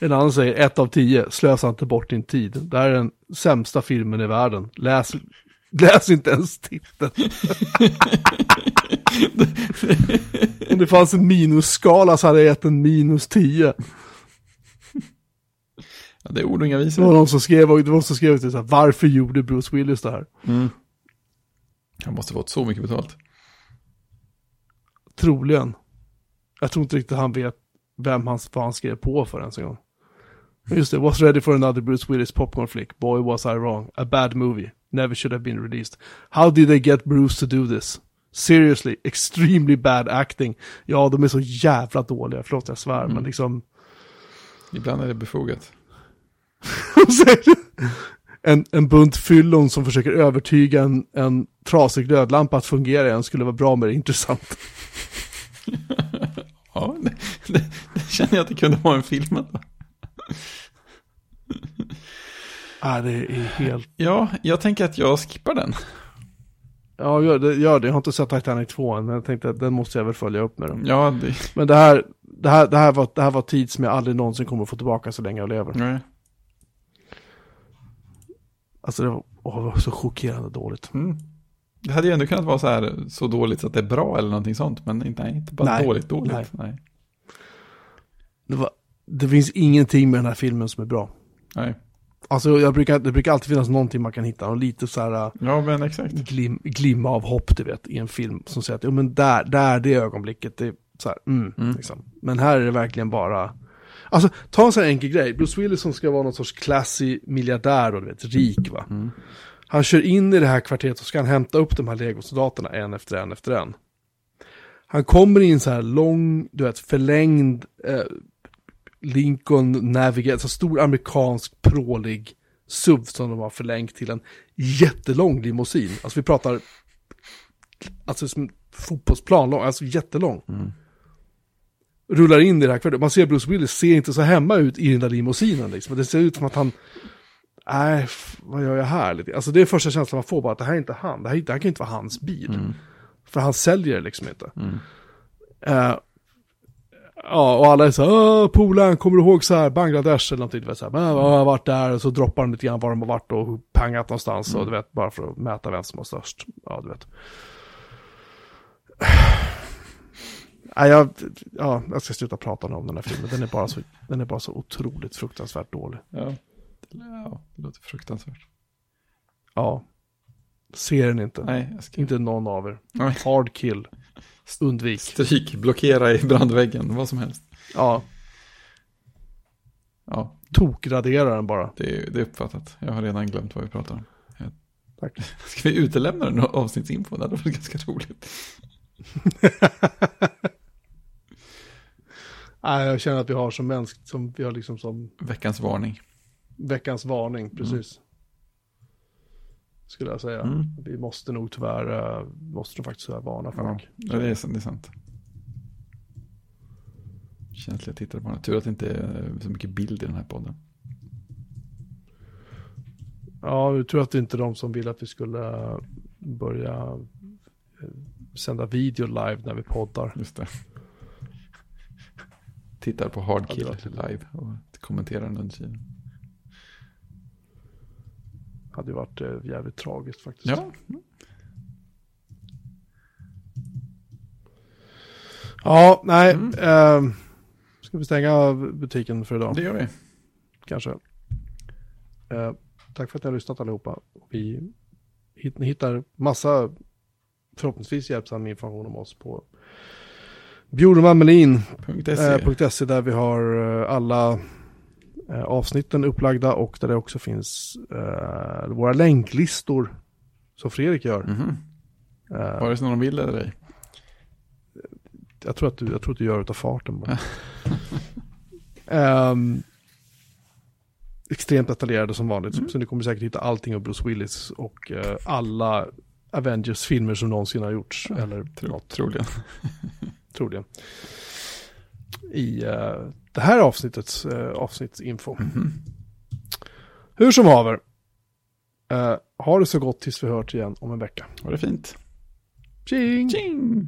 En annan säger ett av tio, slösa inte bort din tid. Det här är den sämsta filmen i världen. Läs, läs inte ens titeln. Om det fanns en minusskala så hade jag gett en minus 10. Ja, det är ord och inga Det visor. var någon som skrev, det var någon som skrev till så här, varför gjorde Bruce Willis det här? Mm. Han måste fått så mycket betalt. Troligen. Jag tror inte riktigt han vet vem han, vad han skrev på för ens en gång. Men Just det, was ready for another Bruce Willis popcorn flick. Boy was I wrong. A bad movie. Never should have been released. How did they get Bruce to do this? Seriously, extremely bad acting. Ja, de är så jävla dåliga, förlåt jag svär, men liksom... Ibland är det befogat. en, en bunt fyllon som försöker övertyga en, en trasig glödlampa att fungera igen skulle vara bra mer intressant. ja, det, det, det, känner jag att det kunde vara en film ah, det är helt... Ja, jag tänker att jag skippar den. Ja, gör det, gör det. Jag har inte sett Titanic 2 än, men jag tänkte att den måste jag väl följa upp med. Dem. Ja, det... Men det här, det, här, det, här var, det här var tid som jag aldrig någonsin kommer att få tillbaka så länge jag lever. Nej. Alltså det var, åh, det var så chockerande dåligt. Mm. Det hade ju ändå kunnat vara så här så dåligt så att det är bra eller någonting sånt. Men inte, nej, inte bara nej, dåligt dåligt. Nej. nej. Det, var, det finns ingenting med den här filmen som är bra. Nej. Alltså jag brukar, det brukar alltid finnas någonting man kan hitta. Och lite så här ja, men exakt. Glim, glimma av hopp, du vet, i en film. Som säger att, jo men där, där det ögonblicket, det är så här, mm, mm. Liksom. Men här är det verkligen bara, Alltså, ta en sån här enkel grej. Bruce Willis som ska vara någon sorts classy miljardär och du vet, rik va. Mm. Han kör in i det här kvarteret och ska han hämta upp de här legosoldaterna en efter en efter en. Han kommer i en så här lång, du vet, förlängd eh, Lincoln Navigator, så stor amerikansk prålig SUV som de har förlängt till en jättelång limousin. Alltså vi pratar, alltså som fotbollsplan lång, alltså jättelång. Mm rullar in i det här kvarteret. Man ser Bruce Willis ser inte så hemma ut i den där limousinen liksom. Det ser ut som att han, nej, vad gör jag här? Alltså det är första känslan man får bara att det här är inte han. Det här, det här kan inte vara hans bil. Mm. För han säljer det liksom inte. Mm. Uh, ja, och alla är så här, polaren, kommer du ihåg så här, Bangladesh eller någonting, du vet så här, jag har varit där, och så droppar de lite grann var de har varit och pangat någonstans, mm. och du vet, bara för att mäta vem som var störst. Ja, du vet. Ja, jag, ja, jag ska sluta prata om den här filmen. Den är bara så, den är bara så otroligt fruktansvärt dålig. Ja, ja det låter fruktansvärt. Ja. Ser den inte. Nej, ska... Inte någon av er. Nej. Hard kill. Undvik. Stryk, blockera i brandväggen, vad som helst. Ja. Ja. Tokradera den bara. Det är, det är uppfattat. Jag har redan glömt vad vi pratar om. Tack. Ska vi utelämna den avsnittsinfo? Det hade varit ganska roligt. Nej, jag känner att vi har som mänsk, som vi har liksom som... Veckans varning. Veckans varning, mm. precis. Mm. Skulle jag säga. Mm. Vi måste nog tyvärr, uh, måste nog faktiskt varna folk. Ja, det är, det är sant. Känsliga tittare på den. Tur att det inte är så mycket bild i den här podden. Ja, jag tror att det inte är de som vill att vi skulle börja eh, sända video live när vi poddar. Just det tittar på Hardkill live och kommenterar den under tiden. Hade ju varit eh, jävligt tragiskt faktiskt. Ja. Ja, nej. Mm. Eh, ska vi stänga butiken för idag? Det gör vi. Kanske. Eh, tack för att ni har lyssnat allihopa. Vi hittar massa förhoppningsvis hjälpsam information om oss på Bjurmanmelin.se där vi har eh, alla eh, avsnitten upplagda och där det också finns våra länklistor som Fredrik gör. Mm -hmm. Var det så någon bild eller dig? Jag tror att du, jag tror att du gör det av farten bara. um, extremt detaljerade som vanligt. Mm. Så ni kommer säkert hitta allting av Bruce Willis och uh, alla Avengers-filmer som någonsin har gjorts. Ja, eller tro, något. Troligen. troligen. I uh, det här avsnittets uh, avsnittsinfo. Mm -hmm. Hur som haver. Uh, ha det så gott tills vi hörs igen om en vecka. Ha det fint. Tjing! Tjing!